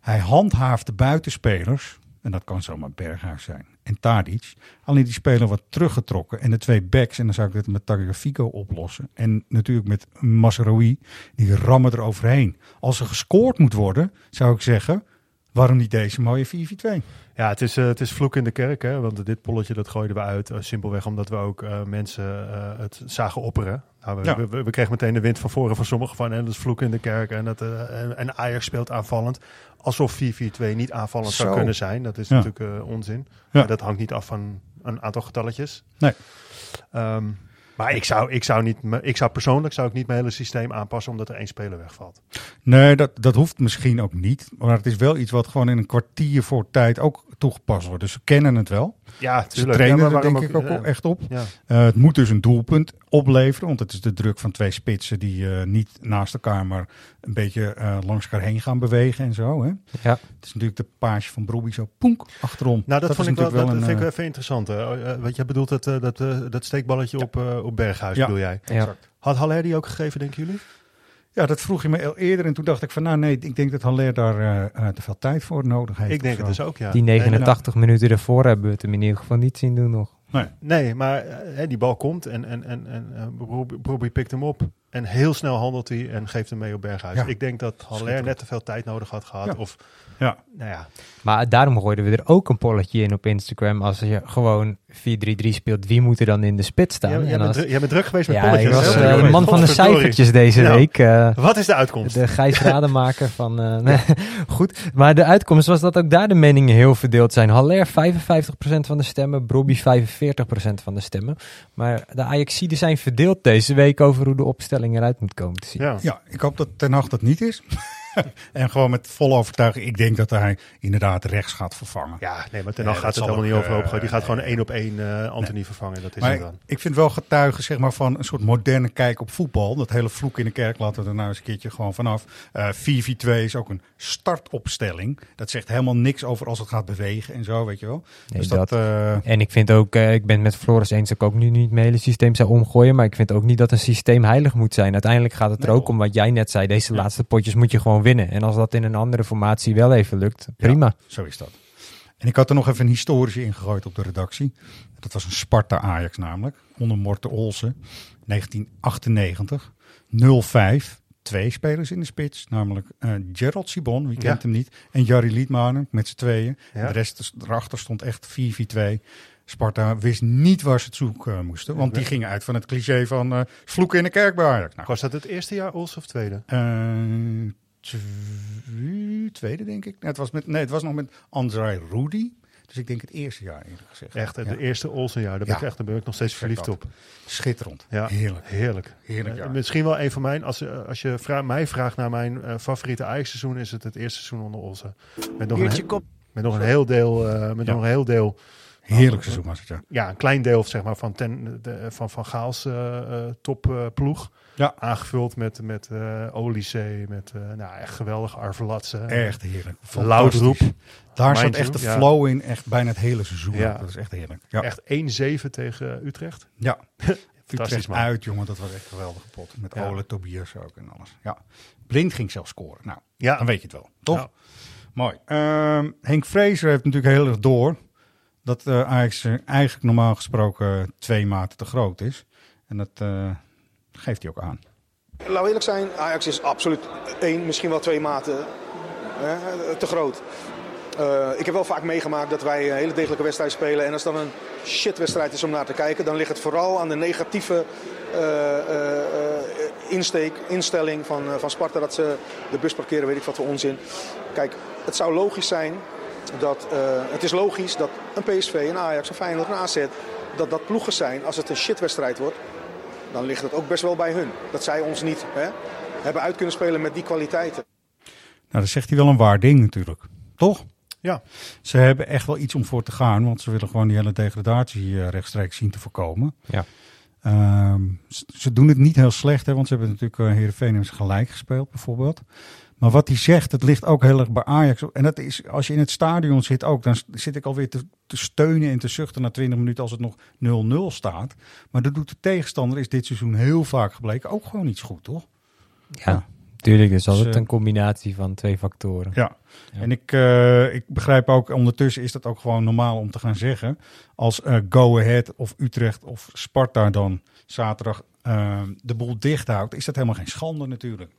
Hij handhaaft de buitenspelers, en dat kan zomaar Berghuis zijn, en Tadic. Alleen die spelen wat teruggetrokken. En de twee backs, en dan zou ik dit met Tagliafico oplossen. En natuurlijk met Masraoui, die rammen er overheen. Als er gescoord moet worden, zou ik zeggen, waarom niet deze mooie 4-4-2? Ja, het is, eh, het is vloek in de kerk, hè? want dit polletje dat gooiden we uit. eh, simpelweg omdat we ook eh, mensen het zagen opperen. Nou, we, Ja. we, we- we kregen meteen de wind van voren van sommigen van en dat is vloek in de kerk. En, dat, eh, en, en Ajax speelt aanvallend. Alsof 4-4-2 niet aanvallend zou Zo. kunnen zijn. Dat is Ja. natuurlijk eh, onzin. Ja. Maar dat hangt niet af van een aantal getalletjes. Nee. Ehm, maar ik zou, ik, zou niet, ik zou persoonlijk zou ik niet mijn hele systeem aanpassen omdat er één speler wegvalt. Nee, dat, dat hoeft misschien ook niet. Maar het is wel iets wat gewoon in een kwartier voor tijd ook toegepast wordt. Dus ze kennen het wel. Ja, Ze trainen Ja, er denk ik ook echt op. Ja. Eh, het moet dus een doelpunt opleveren. Want het is de druk van twee spitsen die eh, niet naast elkaar, maar een beetje eh, langs elkaar heen gaan bewegen en zo. Hè? Ja. Het is natuurlijk de paasje van Brobbey zo poenk achterom. Nou, dat, is vond ik wel, dat natuurlijk vind ik een, wel even interessant. Eh, wat jij bedoelt, dat, dat, dat steekballetje op, op Berghuis, Ja, bedoel jij? Ja. Had Haller die ook gegeven, denken jullie? Ja, dat vroeg je me al eerder. En toen dacht ik van, nou nee, ik denk dat Haller daar eh, eh, te veel tijd voor nodig heeft. Ik denk het dus ook, ja. Die En, 89 minuten ervoor hebben we het hem in ieder geval niet zien doen nog. Nee. Nee, maar eh, hè, die bal komt en, en, en, en eh, Brobbey pikt hem op. En heel snel handelt hij en geeft hem mee op Berghuis. Ja. Ik denk dat Haller net te veel tijd nodig had gehad. Ja. Of, Ja. nou ja, Maar daarom gooiden we er ook een polletje in op Instagram. Als je gewoon 4-3-3 speelt, wie moet er dan in de spits staan? jij, En bent, als- dru- jij bent druk geweest met ja, polletjes. ik was hè? eh, de man van de cijfertjes deze Ja. week. eh, Wat is de uitkomst? de Gijs Rademaker van... eh, nee, goed, maar de uitkomst was dat ook daar de meningen heel verdeeld zijn. Haller 55% van de stemmen, Brobby 45% van de stemmen. Maar de Ajaxiden zijn verdeeld deze week over hoe de opstelling eruit moet komen te zien. Ja. Ja, ik hoop dat Ten Hag dat niet is. en gewoon met volle overtuiging. Ik denk dat hij inderdaad rechts gaat vervangen. Ja, nee, maar ten Nee, gaat het helemaal ook, niet overhoop eh. Die gaat gewoon één op één eh Anthony vervangen. Dat is Maar het ik, dan. ik vind wel getuigen zeg maar, van een soort moderne kijk op voetbal. Dat hele vloek in de kerk laten we er nou eens een keertje gewoon vanaf. Eh 4-4-2 is ook een startopstelling. Dat zegt helemaal niks over als het gaat bewegen en zo, weet je wel. Nee, dus dat, dat- eh, En ik vind ook, eh, ik ben het met Floris eens dat ik ook nu niet mijn hele systeem zou omgooien. Maar ik vind ook niet dat een systeem heilig moet zijn. Uiteindelijk gaat het er Nee, ook om wat jij net zei. Deze laatste potjes moet je gewoon winnen. En als dat in een andere formatie wel even lukt, prima. Zo is dat. En ik had er nog even een historische ingegooid op de redactie. Dat was een Sparta-Ajax namelijk. Onder Morten Olsen. 1998. 0-5. Twee spelers in de spits. Namelijk eh Gerald Sibon, wie Ja. kent hem niet. En Jarry Liedmanen met z'n tweeën. Ja. De rest is- erachter stond echt 4-4-2. Sparta wist niet waar ze het zoeken moesten. Want die gingen uit van het cliché van eh vloeken in de kerk bij Ajax. Nou, Was dat het eerste jaar Ols of tweede? eh, tw- tweede, denk ik. Nee, het was, met, nee, het was nog met Andrei Rudy. Dus ik denk het eerste jaar eerlijk gezegd. Echt, het Ja. eerste Olsenjaar. Daar ben, Ja. ik echt, daar ben ik nog steeds verliefd op. Schitterend. Ja, Heerlijk. Heerlijk. Heerlijk Eh, misschien wel een van mijn, als, eh, als je vra mij vraagt naar mijn eh, favoriete Ajax-seizoen, is het het eerste seizoen onder Olsen. Met nog, een, kop. Met nog een heel deel, eh, met Ja. nog een heel deel. Heerlijk seizoen was het, ja. Ja, een klein deel zeg maar, van, ten, de, van Van Gaals eh eh, topploeg. Ja. Aangevuld met, met Olysee, met eh nou, echt geweldig Arvelatse. Echt heerlijk. Loudroep. Daar zat echt de ja. flow in, echt bijna het hele seizoen. Ja. Dat is echt heerlijk. Ja. Echt 1-7 tegen Utrecht. Ja. Utrecht uit, jongen, dat was echt geweldig kapot. Met Ja. Ole, Tobias ook en alles. Ja. Blind ging zelf scoren. Nou, Ja. dan weet je het wel, toch? Ja. Mooi. Ehm, Henk Vrezer heeft natuurlijk heel erg door dat eh Ajax eigenlijk normaal gesproken twee maten te groot is. En dat geeft hij ook aan. We eerlijk zijn, Ajax is absoluut één, misschien wel twee maten hè, te groot. Eh, ik heb wel vaak meegemaakt dat wij een hele degelijke wedstrijd spelen. En als dan een shitwedstrijd is om naar te kijken, dan ligt het vooral aan de negatieve eh, eh, insteek, instelling van, van Sparta. Dat ze de bus parkeren, weet ik wat voor onzin. Kijk, het zou logisch zijn dat. het is logisch dat een PSV, een Ajax, een Feyenoord, een AZ. dat dat ploegen zijn als het een shitwedstrijd wordt dan ligt het ook best wel bij hun. Dat zij ons niet hè, hebben uit kunnen spelen met die kwaliteiten. Nou, dat zegt hij wel een waar ding natuurlijk. Toch? Ja. Ze hebben echt wel iets om voor te gaan, want ze willen gewoon die hele degradatie eh, rechtstreeks zien te voorkomen. Ja. Ehm, ze, ze doen het niet heel slecht, hè, want ze hebben natuurlijk uh, Heerenveen gelijk gespeeld bijvoorbeeld. Maar wat hij zegt, het ligt ook heel erg bij Ajax. En dat is, als je in het stadion zit ook, dan zit ik alweer te, te steunen en te zuchten na 20 minuten als het nog 0-0 staat. Maar dat doet de tegenstander, is dit seizoen heel vaak gebleken, ook gewoon iets goed, toch? Ja, tuurlijk. Dus altijd Dus, eh, een combinatie van twee factoren. Ja, en ik, eh, ik begrijp ook, ondertussen is dat ook gewoon normaal om te gaan zeggen. Als eh, Go Ahead of Utrecht of Sparta dan zaterdag de boel dicht houdt, is dat helemaal geen schande natuurlijk.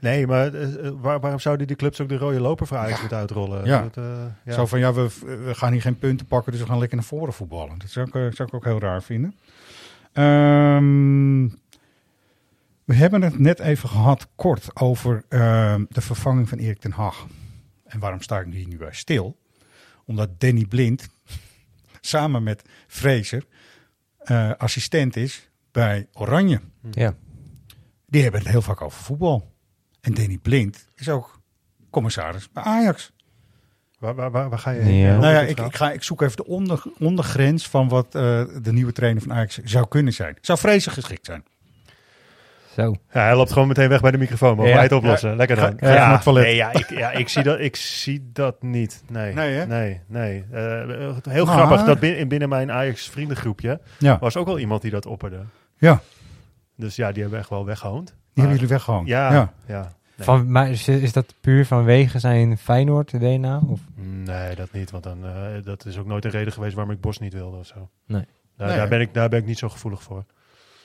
Nee, maar eh, eh, waar- waarom zouden die clubs ook de rode loper voor Ajax moeten uitrollen? Ja. Dat, eh, ja. Zo van, ja, we, we gaan hier geen punten pakken, dus we gaan lekker naar voren voetballen. Dat zou ik, zou ik ook heel raar vinden. Ehm, we hebben het net even gehad, kort, over ehm, de vervanging van Erik ten Hag. En waarom sta ik hier nu bij stil? Omdat Danny Blind samen met Fraser eh, assistent is bij Oranje. Ja. Die hebben het heel vaak over voetbal. En Danny Blind is ook commissaris bij Ajax. Waar, waar, waar, waar ga je Ja. heen? Nou ja, ik, ik, ga, ik zoek even de onder, ondergrens van wat eh, de nieuwe trainer van Ajax zou kunnen zijn. Zou Vrezen geschikt zijn? Zo. Ja, hij loopt gewoon meteen weg bij de microfoon. Mogen Ja. wij het oplossen? Lekker dan. Ga- toilet. nee, ja, ik, ja ik, zie dat, ik zie dat niet. Nee, Nee, hè? nee. nee. Eh, heel Maar- grappig dat binnen, binnen mijn Ajax vriendengroepje Ja, was ook wel iemand die dat opperde. ja Dus ja, die hebben we echt wel weggehoond. Hebben jullie weggehangen. Ja, ja. ja. Nee. Van, maar is, is dat puur vanwege zijn Feyenoord-DNA? Of? Nee, dat niet. Want dan, eh, dat is ook nooit een reden geweest waarom ik Bos niet wilde of zo. Nee. Daar, Nee. daar, ben ik, daar ben ik niet zo gevoelig voor.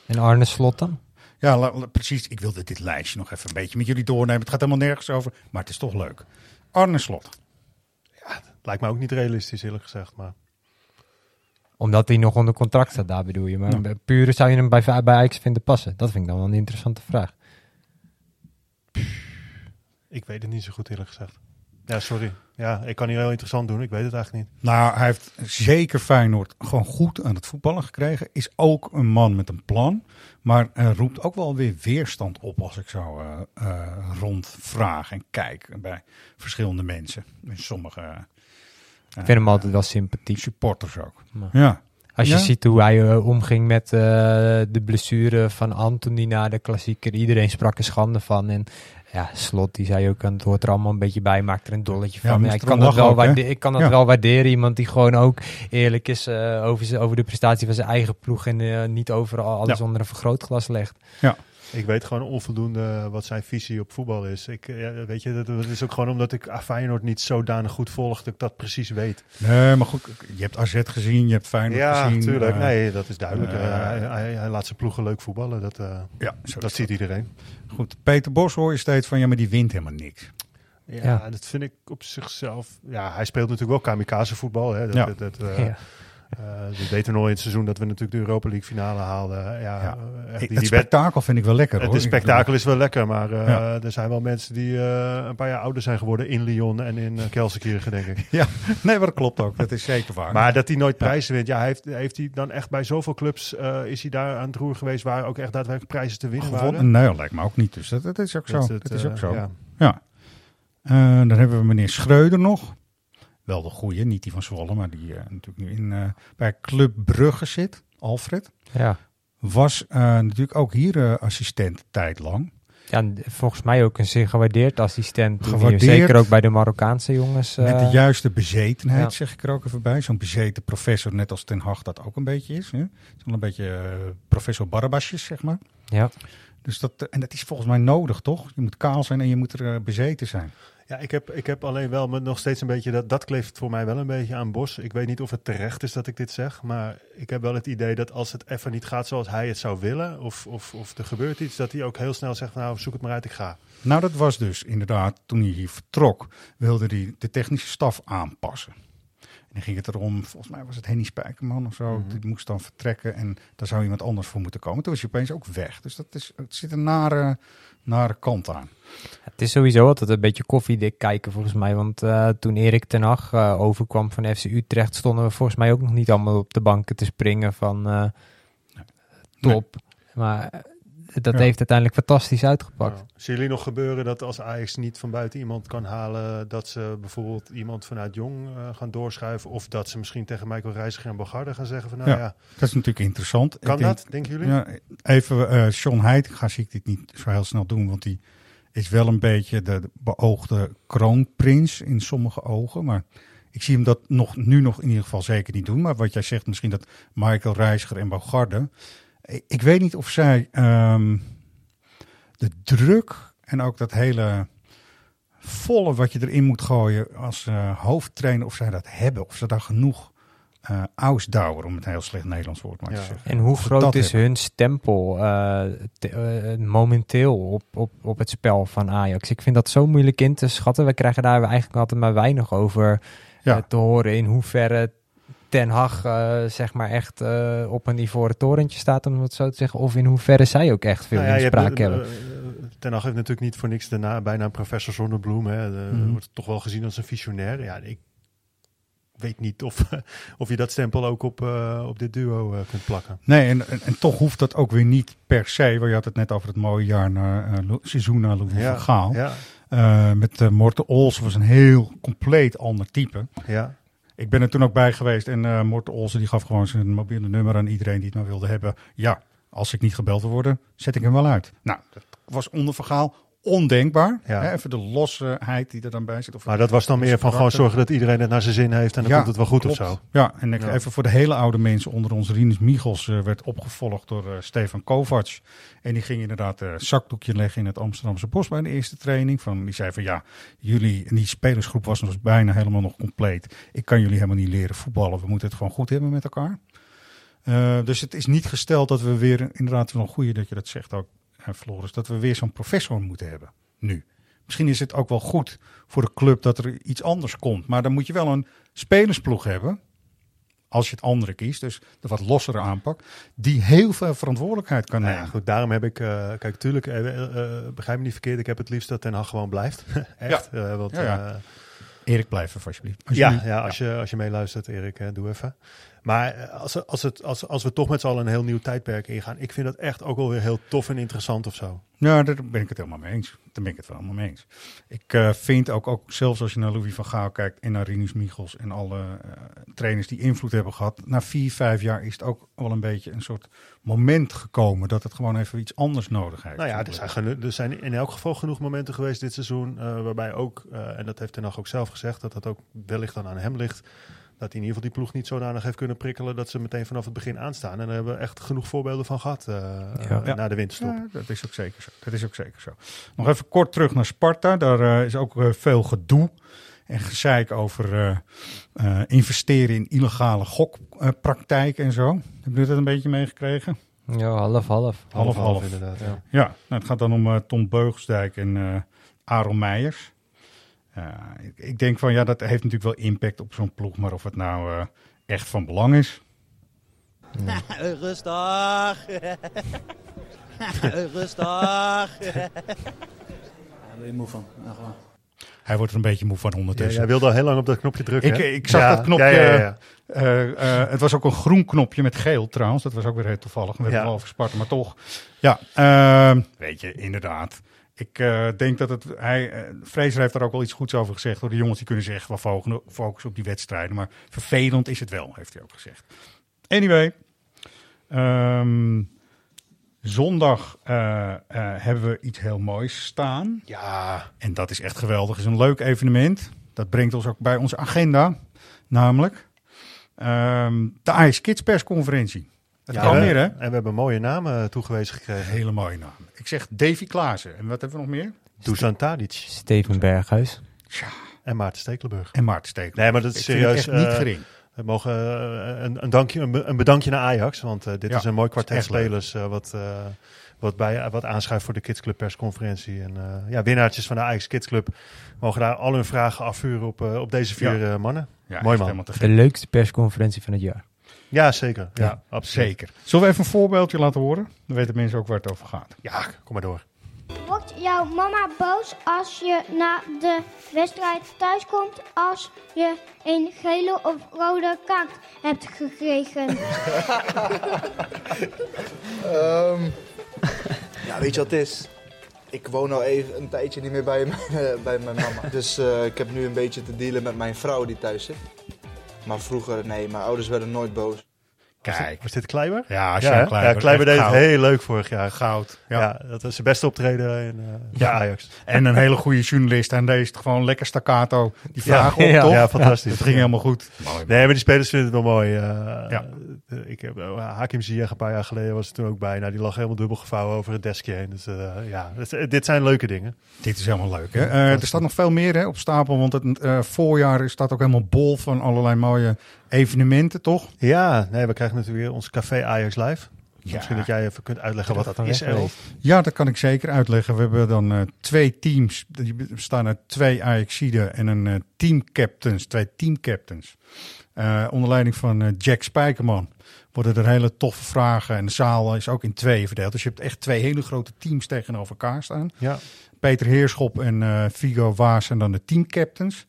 En Arne Slot dan? Ja, la- la- precies. Ik wilde dit lijstje nog even een beetje met jullie doornemen. Het gaat helemaal nergens over, maar het is toch leuk. Arne Slot. Lijkt me ook niet realistisch, eerlijk gezegd. Maar Omdat hij nog onder contract staat, daar bedoel je. Maar Ja. puur zou je hem bij, bij Ajax vinden passen? Dat vind ik dan wel een interessante vraag. Ik weet het niet zo goed, eerlijk gezegd. Ja, sorry. Ja, ik kan hier heel interessant doen. Ik weet het eigenlijk niet. Nou, hij heeft zeker Feyenoord gewoon goed aan het voetballen gekregen. Is ook een man met een plan. Maar eh, roept ook wel weer weerstand op als ik zo eh, eh, rondvraag en kijk bij verschillende mensen. En sommige eh, Ik vind hem altijd wel sympathiek. supporters ook. Maar- Ja. Als je Ja? ziet hoe hij eh, omging met eh, de blessure van Anthony na de klassieker. Iedereen sprak er schande van. En ja, Slot die zei ook, het hoort er allemaal een beetje bij. Maakt er een dolletje Ja, van. Ja, ik, kan dat wel ook, hè? waarde- ik kan dat Ja. wel waarderen. Iemand die gewoon ook eerlijk is eh, over, over de prestatie van zijn eigen ploeg. En niet overal alles Ja. onder een vergrootglas legt. Ik weet gewoon onvoldoende wat zijn visie op voetbal is. Ik, eh, ja, weet je, dat, dat is ook gewoon omdat ik Feyenoord niet zodanig goed volg dat ik dat precies weet. Nee, maar goed, je hebt AZ gezien, je hebt Feyenoord ja, gezien. tuurlijk. eh, nee, dat is duidelijk. eh, hij, hij, hij laat zijn ploegen leuk voetballen. Dat, eh, ja, zo dat ziet iedereen. Goed, Peter Bos hoor je steeds van, ja, maar die wint helemaal niks. Ja, Ja. dat vind ik op zichzelf. Ja, hij speelt natuurlijk wel kamikaze voetbal. Hè. Dat, Ja. dat, dat, eh, Ja. We weten nog in het seizoen dat we natuurlijk de Europa League finale haalden. Ja, Ja. eh, echt het die, wed- spektakel vind ik wel lekker het hoor. het spektakel is wel lekker, maar eh, Ja. er zijn wel mensen die een paar jaar ouder zijn geworden in Lyon en in uh, Kelsenkirchen, denk ik. Ja, nee, maar dat klopt ook. Dat is zeker waar. Maar dat hij nooit prijzen wint, ja, heeft, heeft hij dan echt bij zoveel clubs is hij daar aan het roer geweest waar ook echt daadwerkelijk prijzen te winnen Gewonnen? waren? Nee, dat lijkt me ook niet. Dus dat, dat is ook zo. Dat Dat, het, is ook zo. ja. Ja. Dan hebben we meneer Schreuder nog. Wel de goede, niet die van Zwolle, maar die eh, natuurlijk nu in, eh, bij Club Brugge zit, Alfred. Ja. Was eh, natuurlijk ook hier assistent tijdlang. Ja, en volgens mij ook een zeer gewaardeerd assistent. Gewaardeerd. Zeker ook bij de Marokkaanse jongens. Met de juiste bezetenheid, ja. zeg ik er ook even bij. Zo'n bezeten professor, net als Ten Hag dat ook een beetje is. Wel een beetje professor Barabasjes, zeg maar. Ja. Dus dat, en dat is volgens mij nodig, toch? Je moet kaal zijn en je moet er bezeten zijn. Ja, ik heb, ik heb alleen wel nog steeds een beetje, dat, dat kleeft voor mij wel een beetje aan Bos. Ik weet niet of het terecht is dat ik dit zeg, maar ik heb wel het idee dat als het even niet gaat zoals hij het zou willen, of, of, of er gebeurt iets, dat hij ook heel snel zegt, nou zoek het maar uit, ik ga. Nou, dat was dus inderdaad, toen hij hier vertrok, wilde hij de technische staf aanpassen. En dan ging het erom, volgens mij was het Henny Spijkerman of zo, Mhm. die moest dan vertrekken en daar zou iemand anders voor moeten komen. Toen was hij opeens ook weg. Dus dat is, het zit een nare, nare kant aan. Het is sowieso altijd een beetje koffiedik kijken volgens mij. Want eh, toen Erik ten Hag eh, overkwam van FC Utrecht... stonden we volgens mij ook nog niet allemaal op de banken te springen van eh, top. Maar dat Ja. heeft uiteindelijk fantastisch uitgepakt. Ja. Zien jullie nog gebeuren dat als Ajax niet van buiten iemand kan halen, dat ze bijvoorbeeld iemand vanuit Jong eh, gaan doorschuiven? Of dat ze misschien tegen Michael Reiziger en Bogarde gaan zeggen van nou ja, ja, dat is natuurlijk interessant. kan Ik denk- dat, denken jullie? Ja, even, eh Sean Heitinga zie ik dit niet zo heel snel doen, want die is wel een beetje de, de beoogde kroonprins in sommige ogen. Maar ik zie hem dat nog, nu nog in ieder geval zeker niet doen. Maar wat jij zegt, misschien dat Michael Reiziger en Bogarde. Ik, weet niet of zij ehm, de druk en ook dat hele volle wat je erin moet gooien als eh, hoofdtrainer, of zij dat hebben. Of ze daar genoeg eh ausdauer, om het heel slecht Nederlands woord maar te zeggen. En hoe groot dat is hebben. hun stempel eh, te- momenteel op, op, op het spel van Ajax? Ik vind dat zo moeilijk in te schatten. We krijgen daar eigenlijk altijd maar weinig over Ja. te horen. In hoeverre Ten Hag eh, zeg maar echt eh, op een ivoren torentje staat, om het zo te zeggen. Of in hoeverre zij ook echt veel Nou ja, je hebt, inspraak eh, hebben. Ten Hag heeft natuurlijk niet voor niks daarna bijna een professor Zonnebloem. Hè. De- Mhm. Wordt toch wel gezien als een visionair. Ja, ik weet niet of, of je dat stempel ook op, op dit duo kunt plakken. Nee, en, en, en toch hoeft dat ook weer niet per se. Want je had het net over het mooie jaar naar eh, Lo- seizoen naar Louis Ja, van Gaal. ja. Eh, met Morten Olsen was een heel compleet ander type. Ja. Ik ben er toen ook bij geweest en Morten Olsen die gaf gewoon zijn mobiele nummer aan iedereen die het maar wilde hebben. Ja, als ik niet gebeld wil worden, zet ik hem wel uit. Nou, dat was onder Van Gaal ondenkbaar. Ja. Hè, even de losheid die er dan bij zit. Of Maar dat was dan meer van gewoon zorgen dat iedereen het naar zijn zin heeft en dan Ja, komt het wel goed klopt. of zo. Ja, en ik, Ja. even voor de hele oude mensen onder ons. Rinus Michels eh, werd opgevolgd door eh, Stefan Kovacs. En die ging inderdaad een zakdoekje leggen in het Amsterdamse bos bij de eerste training. Van, die zei van ja, jullie, en die spelersgroep was nog bijna helemaal nog compleet. Ik kan jullie helemaal niet leren voetballen. We moeten het gewoon goed hebben met elkaar. Eh, dus het is niet gesteld dat we weer, inderdaad wel een goede dat je dat zegt ook, eh, Floris, dat we weer zo'n professor moeten hebben nu. Misschien is het ook wel goed voor de club dat er iets anders komt. Maar dan moet je wel een spelersploeg hebben. Als je het andere kiest, dus de wat lossere aanpak. Die heel veel verantwoordelijkheid kan Nou nemen. ja, goed, daarom heb ik, eh, kijk, tuurlijk, eh, begrijp me niet verkeerd, ik heb het liefst dat Ten Hag gewoon blijft. Echt. want, Ja, ja. Erik, blijf even alsjeblieft. ja, Alsjeblieft. ja, als je, als je meeluistert, Erik, doe even. Maar eh, als, als, het, als, als we toch met z'n allen een heel nieuw tijdperk ingaan, ik vind dat echt ook wel weer heel tof en interessant of zo. Ja, daar ben ik het helemaal mee eens. Daar ben ik het wel helemaal mee eens. Ik eh, vind ook, ook, zelfs als je naar Louis van Gaal kijkt en naar Rinus Michels en alle eh, trainers die invloed hebben gehad. Na vier, vijf jaar is het ook wel een beetje een soort moment gekomen dat het gewoon even iets anders nodig heeft. Nou ja, er zijn, er zijn in elk geval genoeg momenten geweest dit seizoen. waarbij ook, en dat heeft Ten Hag ook zelf gezegd, dat dat ook wellicht dan aan hem ligt. Dat hij in ieder geval die ploeg niet zodanig heeft kunnen prikkelen dat ze meteen vanaf het begin aanstaan. En daar hebben we echt genoeg voorbeelden van gehad eh, Ja. na de winterstop. Ja, dat is ook zeker zo. Dat is ook zeker zo. Nog even kort terug naar Sparta. Daar eh, is ook eh, veel gedoe en gezeik over eh, eh, investeren in illegale gokpraktijken en zo. Hebben jullie dat een beetje meegekregen? Ja, half, half. Half, half. inderdaad. Ja. Ja, nou, het gaat dan om Tom Beugelsdijk en eh Aaron Meijers. Ja, ik, ik denk van ja, dat heeft natuurlijk wel impact op zo'n ploeg, maar of het nou eh, echt van belang is. Rustig. Rustig. Daar ben je moe van. Nou, gewoon. Hij wordt er een beetje moe van Ja, ondertussen. jij wilde al heel lang op dat knopje drukken. Ik, ik zag Ja, dat knopje. ja, ja, ja. eh, eh, het was ook een groen knopje met geel trouwens. Dat was ook weer heel toevallig. We hebben Ja. het wel over Sparta, maar toch. Ja, ehm, weet je, inderdaad. Ik eh, denk dat het. Hij, eh Fraser heeft daar ook al iets goeds over gezegd. Door de jongens die kunnen zeggen: we focussen- op die wedstrijden. Maar vervelend is het wel, heeft hij ook gezegd. Anyway. ehm, zondag eh, hebben we iets heel moois staan. Ja. En dat is echt geweldig. Het is een leuk evenement. Dat brengt ons ook bij onze agenda. Namelijk ehm, de Ice Kids persconferentie. Het kan we- meer, hè? En we hebben mooie namen toegewezen gekregen. Hele mooie naam. Ik zeg Davy Klaassen. En wat hebben we nog meer? Dusan Tadic. Steven Berghuis. En Maarten Stekelenburg. En Maarten Stekelenburg. Nee, maar dat is Ik serieus. echt niet eh, gering. We mogen eh, een, een, dankje, een, be- een bedankje naar Ajax. Want eh, dit Ja, is een mooi kwartet spelers wat, eh, wat, bij, wat aanschuift voor de Kids Club persconferentie. En eh, ja, winnaartjes van de Ajax Kids Club mogen daar al hun vragen afvuren op, op deze vier Ja. mannen. Ja, mooi man. De leukste persconferentie van het jaar. Ja, zeker. Ja, Ja, absoluut. Zeker. Zullen we even een voorbeeldje laten horen? Dan weten mensen ook waar het over gaat. Ja, kom maar door. Wordt jouw mama boos als je na de wedstrijd thuis komt als je een gele of rode kaart hebt gekregen? Ehm, ja, weet je wat het is? Ik woon al even een tijdje niet meer bij, mijn- bij mijn mama. Dus eh, ik heb nu een beetje te dealen met mijn vrouw die thuis zit. Maar vroeger, nee, mijn ouders werden nooit boos. Kijk. Was dit Kleiber? Ja, Ja? Kleiber. ja, Kleiber deed het heel leuk vorig jaar. Goud. Ja, Ja. dat was zijn beste optreden in, eh, bij Ajax. En een hele goede journalist. En deze gewoon lekker staccato. Die Ja, vragen op, ja, toch? ja, fantastisch. Het ging Ja. helemaal goed. Nee, maar die spelers vinden het wel mooi. eh, Ja. Eh, ik heb, eh, Hakim Ziyech een paar jaar geleden was er toen ook bij. Nou, die lag helemaal dubbel gevouwen over het deskje heen. Dus eh, ja, dit zijn leuke dingen. Dit is helemaal leuk. Hè? Er staat nog veel meer hè, op stapel. Want het eh, voorjaar staat ook helemaal bol van allerlei mooie evenementen, toch? Ja, nee, we krijgen natuurlijk weer ons café Ajax Live. Ja. Misschien dat jij even kunt uitleggen wat dat dan is. Ja, dat kan ik zeker uitleggen. We hebben dan twee teams. Die bestaan uit twee Ajaxiden en een eh, teamcaptains. Twee teamcaptains. Eh onder leiding van eh, Jack Spijkerman worden er hele toffe vragen. En de zaal is ook in tweeën verdeeld. Dus je hebt echt twee hele grote teams tegenover elkaar staan. Ja. Peter Heerschop en eh Figo Waas zijn dan de teamcaptains.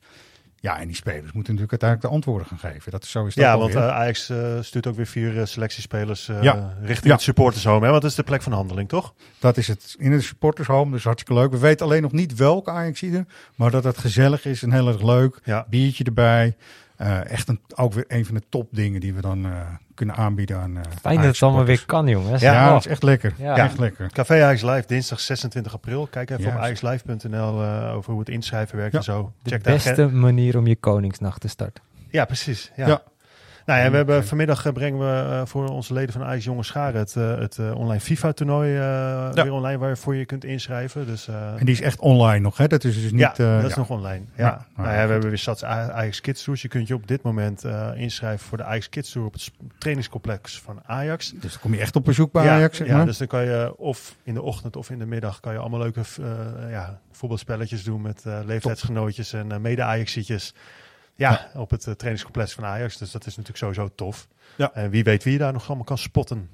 Ja, en die spelers moeten natuurlijk uiteindelijk de antwoorden gaan geven. Dat is zo is dat Ja, want Ajax stuurt ook weer vier selectiespelers Ja. richting Ja. het supportershome. Hè? Want dat is de plek van handeling, toch? Dat is het in de supportershome, dus hartstikke leuk. We weten alleen nog niet welke Ajaxide, maar dat het gezellig is en heel erg leuk. Ja. Biertje erbij. Eh, echt een, ook weer een van de topdingen die we dan eh, kunnen aanbieden aan eh Fijn dat het allemaal weer kan, jongens. Ja, dat is echt lekker. Ja. Echt lekker. Café Ajax Live, dinsdag 26 april. Kijk even Juist. op ajaxlive.nl eh, over hoe het inschrijven werkt Ja. en zo. De Check daar beste manier om je Koningsnacht te starten. Ja, precies. Ja. Nou ja, we hebben vanmiddag eh, brengen we eh, voor onze leden van Ajax Jonge Scharen het, eh, het online FIFA-toernooi eh, weer online waarvoor je kunt inschrijven. Dus, En die is echt online nog, hè? Dat is dus niet... ja, dat is ja. nog online. Ja. Nou, nou, ja, we goed. hebben weer Stads A- Ajax Kids Tours. Je kunt je op dit moment inschrijven voor de Ajax Kids Tour op het trainingscomplex van Ajax. Dus dan kom je echt op bezoek bij ja, Ajax, zeg ja, maar. dus dan kan je of in de ochtend of in de middag kan je allemaal leuke ja, voetbalspelletjes doen met leeftijdsgenootjes en mede-Ajaxietjes. Ja, op het eh, trainingscomplex van Ajax. Dus dat is natuurlijk sowieso tof. Ja. En wie weet wie je daar nog allemaal kan spotten.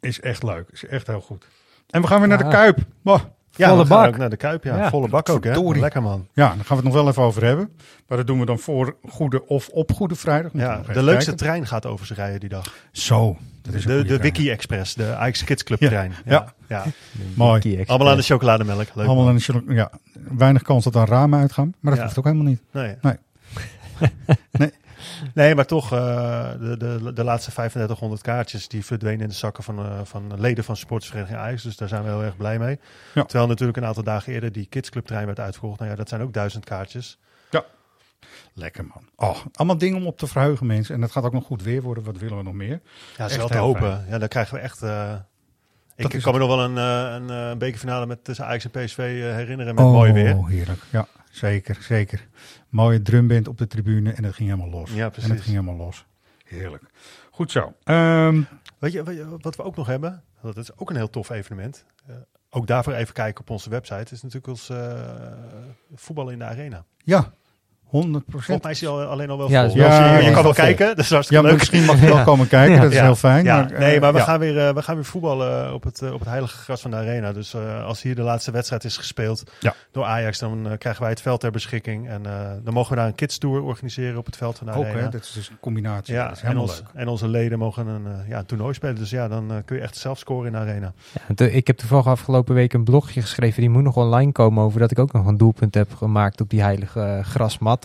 Is echt leuk. Is echt heel goed. En we gaan weer naar de. Kuip. Boah. Ja, Volle bak. ook naar de Kuip. Ja, Ja. volle bak ook, hè? Verdorie. Lekker, man. Ja, daar gaan we het nog wel even over hebben. Maar dat doen we dan voor Goede of op Goede Vrijdag. Ja, de leukste kijken. trein gaat over ze rijden die dag. Zo. Dat is een De, de. Wiki Express, de Ajax Kids Club Ja, trein. ja. ja. Mooi. Allemaal aan de chocolademelk. Leuk, Allemaal man. aan de ja, weinig kans dat er ramen uitgaan. Maar dat Ja. hoeft ook helemaal niet. Nee. Nee. nee. Nee, maar toch, eh, de, de, de laatste 3500 kaartjes die verdwenen in de zakken van, eh, van leden van sportsvereniging Ajax. Dus daar zijn we heel erg blij mee. Ja. Terwijl natuurlijk een aantal dagen eerder die Kids Club trein werd uitverkocht. Nou ja, dat zijn ook duizend kaartjes. Ja. Lekker man. Oh, allemaal dingen om op te verheugen mensen. En dat gaat ook nog goed weer worden. Wat willen we nog meer? Ja, wel te hopen. fijn. Ja, dan krijgen we echt... eh, ik kan me nog wel een, een, een bekerfinale met tussen Ajax en PSV herinneren met oh, mooi weer. heerlijk. Ja, zeker, zeker. Mooie drumband op de tribune en dat ging helemaal los. Ja, En precies. het ging helemaal los. Heerlijk. Goed zo. Ehm, Weet je, weet je wat we ook nog hebben? Dat is ook een heel tof evenement. Eh, ook daarvoor even kijken op onze website. is natuurlijk ons eh, voetbal in de arena. ja, 100% Volgens mij is hij al, alleen al wel Ja, vol. Dus je- Ja, kan wel kijken, dat is hartstikke Ja, leuk. misschien mag je wel komen kijken, dat is heel fijn. Ja, maar, eh, nee, maar we, ja. gaan weer, eh, we gaan weer voetballen op het, eh, op het heilige gras van de arena. Dus eh, als hier de laatste wedstrijd is gespeeld Ja. door Ajax, dan eh, krijgen wij het veld ter beschikking. En eh, dan mogen we daar een kids tour organiseren op het veld van de Ook, arena. hè, dat is dus een combinatie. Ja, dat is en, helemaal ons, leuk. en onze leden mogen een, eh, ja, een toernooi spelen. Dus ja, dan eh, kun je echt zelf scoren in de arena. Ja, ik heb toevallig afgelopen week een blogje geschreven. Die moet nog online komen over dat ik ook nog een doelpunt heb gemaakt op die heilige eh,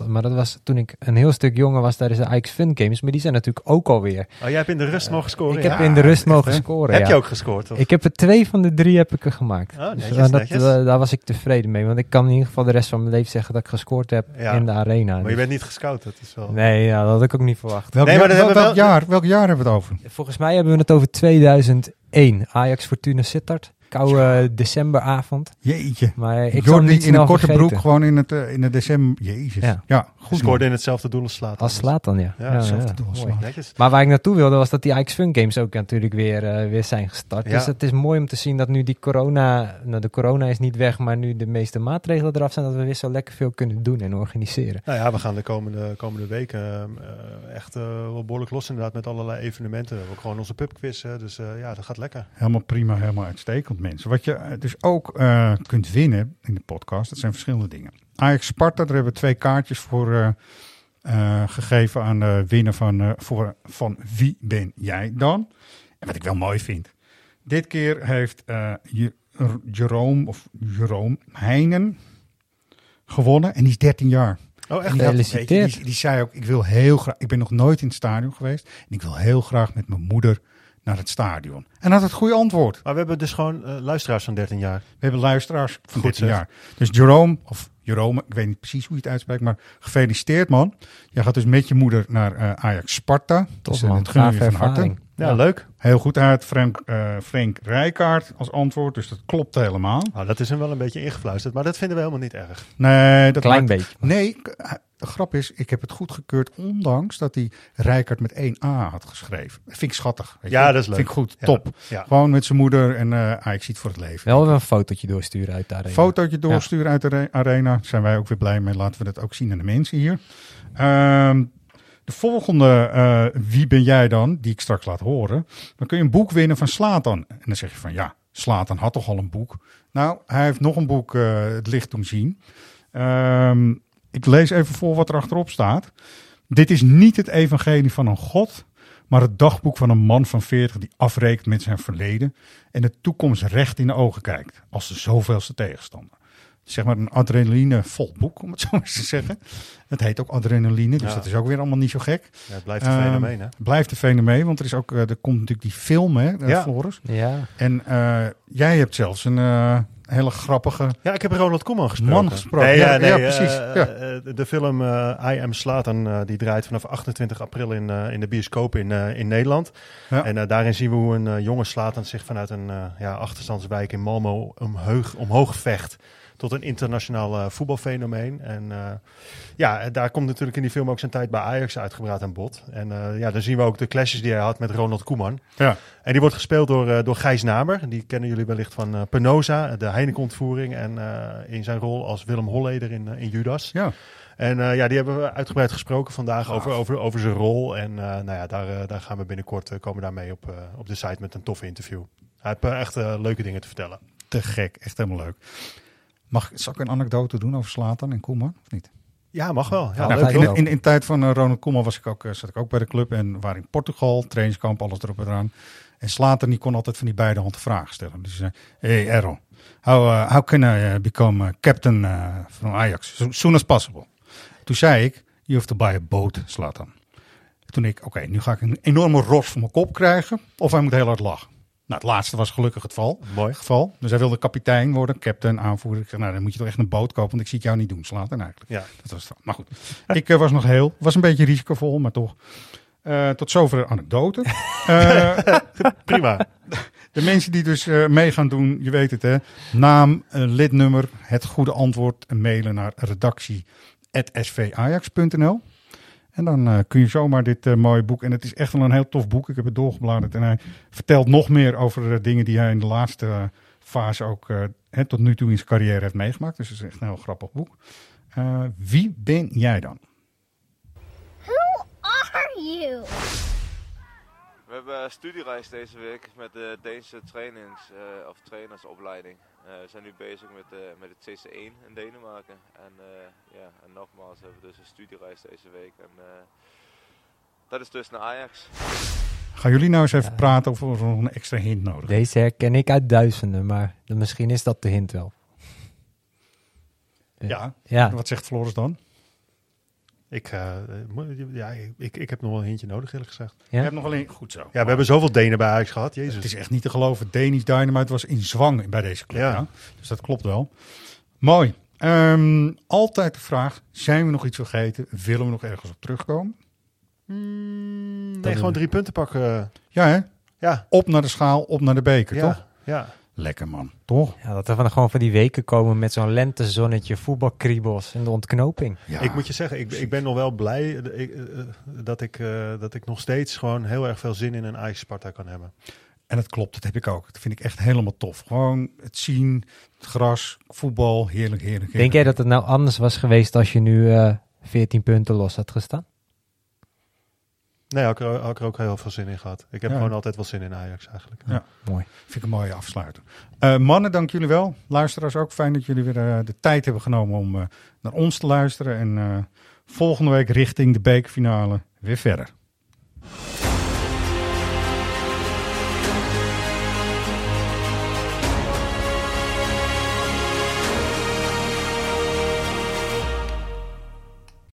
Maar dat was toen ik een heel stuk jonger was tijdens de Ajax Fun Games. Maar die zijn natuurlijk ook alweer. Oh, jij hebt in de rust mogen scoren? Ik ja? heb in de rust mogen scoren. Heb ja. je ook gescoord? Of? Ik heb er twee van de drie heb ik er gemaakt. Oh, netjes, Dus, dat, daar was ik tevreden mee. Want ik kan in ieder geval de rest van mijn leven zeggen dat ik gescoord heb Ja. in de arena. Maar je Dus- bent niet gescout, dat is wel... Nee, ja, dat had ik ook niet verwacht. Welk, Nee, maar jaar, welk, wel- jaar, welk jaar hebben we het over? Volgens mij hebben we het over 2001. Ajax Fortuna Sittard. Koude decemberavond. Jeetje. Maar ik Jordi niet in een korte vergeten. broek, gewoon in het, eh, in het december. Jezus. Ja, Ja. goed. scoorde man. in hetzelfde doel als slaat. Als slaat dan, ja. Ja, ja, hetzelfde ja. doel als Mooi. Slaat. Netjes. Maar waar ik naartoe wilde was dat die Ajax Fun Games ook natuurlijk weer, eh, weer zijn gestart. Ja. Dus het is mooi om te zien dat nu die corona, nou de corona is niet weg, maar nu de meeste maatregelen eraf zijn, dat we weer zo lekker veel kunnen doen en organiseren. Nou ja, we gaan de komende, komende weken eh, echt wel behoorlijk los inderdaad met allerlei evenementen. We hebben ook gewoon onze pubquiz, dus eh, ja, dat gaat lekker. Helemaal prima, helemaal uitstekend, mensen. Wat je eh, dus ook eh, kunt winnen in de podcast, dat zijn verschillende dingen. Ajax Sparta, daar hebben we twee kaartjes voor eh, gegeven aan de winnaar van, voor, van Wie ben jij dan? En wat ik wel mooi vind. Dit keer heeft Je- Jerome, of Jerome Heinen gewonnen en die is 13 jaar. Oh, echt? Die, Gefeliciteerd. je, die, die zei ook, ik wil heel graag, ik ben nog nooit in het stadion geweest en ik wil heel graag met mijn moeder naar het stadion. En had het goede antwoord. Maar we hebben dus gewoon eh, luisteraars van 13 jaar. We hebben luisteraars van Goed 13 zeg. jaar. Dus Jerome, of Jerome, ik weet niet precies hoe je het uitspreekt, maar gefeliciteerd man. Jij gaat dus met je moeder naar eh, Ajax Sparta. Top Dus, eh, man, gave van harte. Ja, leuk. Heel goed uit, Frank, eh Frank Rijkaard als antwoord, dus dat klopt helemaal. Nou, dat is hem wel een beetje ingefluisterd, maar dat vinden we helemaal niet erg. Nee, dat Klein maakt- beetje. Nee, eh, de grap is, ik heb het goedgekeurd, ondanks dat hij Rijkaard met 1A had geschreven. Vind ik schattig. weet Ja, je. dat is leuk. Vind ik goed, Ja, top. ja. Gewoon met zijn moeder en eh Ajax ziet voor het leven. Wel een fotootje doorsturen uit de arena. Fotootje doorsturen uit de re- arena. Zijn wij ook weer blij mee. Laten we dat ook zien aan de mensen hier. Ehm, de volgende, eh, wie ben jij dan? Die ik straks laat horen. Dan kun je een boek winnen van Slatan. En dan zeg je van ja, Slatan had toch al een boek. Nou, hij heeft nog een boek eh, het licht doen zien. Ehm, ik lees even voor wat er achterop staat. Dit is niet het evangelie van een God, maar het dagboek van een man van 40 die afrekent met zijn verleden en de toekomst recht in de ogen kijkt, als de zoveelste tegenstander. Zeg maar een adrenaline vol boek, om het zo eens te zeggen. Het heet ook adrenaline, dus Ja. dat is ook weer allemaal niet zo gek. Ja, het blijft een Ehm, fenomeen, hè? Blijft een fenomeen, want er, is ook, eh, er komt natuurlijk die film, hè, eh, Ja. Floris. Ja. En eh, jij hebt zelfs een eh, hele grappige Ja, ik heb Ronald Koeman gesproken. man gesproken. Nee, ja, ja, nee, ja, eh, precies. eh, ja. eh, de film eh, I Am Slatan, eh, die draait vanaf 28 april in, eh, in de bioscoop in, eh, in Nederland. Ja. En eh, daarin zien we hoe een eh, jonge Slatan zich vanuit een eh, ja, achterstandswijk in Malmo omhoog, omhoog vecht tot een internationaal eh, voetbalfenomeen. En eh, ja, daar komt natuurlijk in die film ook zijn tijd bij Ajax uitgebreid aan bod. En eh, ja, dan zien we ook de clashes die hij had met Ronald Koeman. Ja. En die wordt gespeeld door, door Gijs Namer. Die kennen jullie wellicht van Penosa, de Heineken-ontvoering. En in zijn rol als Willem Holleder in, in Judas. Ja. En ja, die hebben we uitgebreid gesproken vandaag over, over, over zijn rol. En nou ja, daar, daar gaan we binnenkort komen daarmee op, op de site met een toffe interview. Hij heeft echt leuke dingen te vertellen. Te gek, echt helemaal leuk. Mag, zal ik een anekdote doen over Slatan en Koeman, of niet? Ja, mag wel. Ja, Nou, in, in, in de tijd van eh, Ronald Koeman was ik ook, eh, zat ik ook bij de club en waren in Portugal, trainingskamp, alles erop en eraan. En Slater die kon altijd van die beide handen vragen stellen. Dus zei, hey Errol, how, uh, how can I uh, become captain from Ajax? So soon as possible. Toen zei ik, you have to buy a boat, Slatan. Toen ik, oké, nu ga ik een enorme ros voor mijn kop krijgen of hij moet heel hard lachen. Nou, het laatste was gelukkig het geval. Mooi. geval. Dus hij wilde kapitein worden, captain, aanvoerder. Ik zei, nou, dan moet je toch echt een boot kopen, want ik zie het jou niet doen, Slatan eigenlijk. Ja. Dat was het. Maar goed, ik eh, was nog heel. Was een beetje risicovol, maar toch. Eh, tot zover de anekdote. Eh, Prima. de mensen die dus mee gaan doen, je weet het hè. Naam, lidnummer, het goede antwoord en mailen naar redactie.svajax.nl. En dan eh, kun je zomaar dit eh, mooie boek. En het is echt wel een heel tof boek. Ik heb het doorgebladerd. En hij vertelt nog meer over de dingen die hij in de laatste eh, fase ook eh, hè, tot nu toe in zijn carrière heeft meegemaakt. Dus het is echt een heel grappig boek. Eh, wie ben jij dan? Who are you? We hebben een studiereis deze week met de Deense trainings, eh, of trainersopleiding. Eh, we zijn nu bezig met, eh, met het CC1 in Denemarken. En, eh, ja, en nogmaals hebben we dus een studiereis deze week. En, eh, dat is dus naar Ajax. Gaan jullie nou eens even praten of er nog een extra hint nodig is? Deze herken ik uit duizenden, maar misschien is dat de hint wel. Ja. Ja. Wat zegt Floris dan? Ik, eh, ja, ik, ik heb nog wel een hintje nodig, eerlijk gezegd. Je hebt nog alleen goed zo. Ja, we hebben zoveel Denen bij Ajax gehad. Jezus. Het is echt niet te geloven. Danish Dynamite was in zwang bij deze club. Ja. Ja. Dus dat klopt wel. Mooi. Ehm, altijd de vraag, zijn we nog iets vergeten? Willen we nog ergens op terugkomen? Nee, gewoon drie punten pakken. Ja, hè? Ja. Op naar de schaal, op naar de beker, Ja, toch? ja. Lekker man, toch? Ja, dat er van, gewoon van die weken komen met zo'n lentezonnetje, voetbalkriebels en de ontknoping. Ik moet je zeggen, ik, ik ben nog wel blij eh, ik, eh, eh, dat, ik, eh, dat ik nog steeds gewoon heel erg veel zin in een Ajax Sparta kan hebben. En dat klopt, dat heb ik ook. Dat vind ik echt helemaal tof. Gewoon het zien, het gras, voetbal, heerlijk, heerlijk. Denk jij dat het nou anders was geweest als je nu eh 14 punten los had gestaan? Nee, had ik, er, had ik er ook heel veel zin in gehad. Ik heb Ja. gewoon altijd wel zin in Ajax eigenlijk. Ja. Mooi. Vind ik een mooie afsluiter. Eh, mannen, dank jullie wel. Luisteraars ook. Fijn dat jullie weer eh, de tijd hebben genomen om eh, naar ons te luisteren. En eh, volgende week richting de bekerfinale weer verder.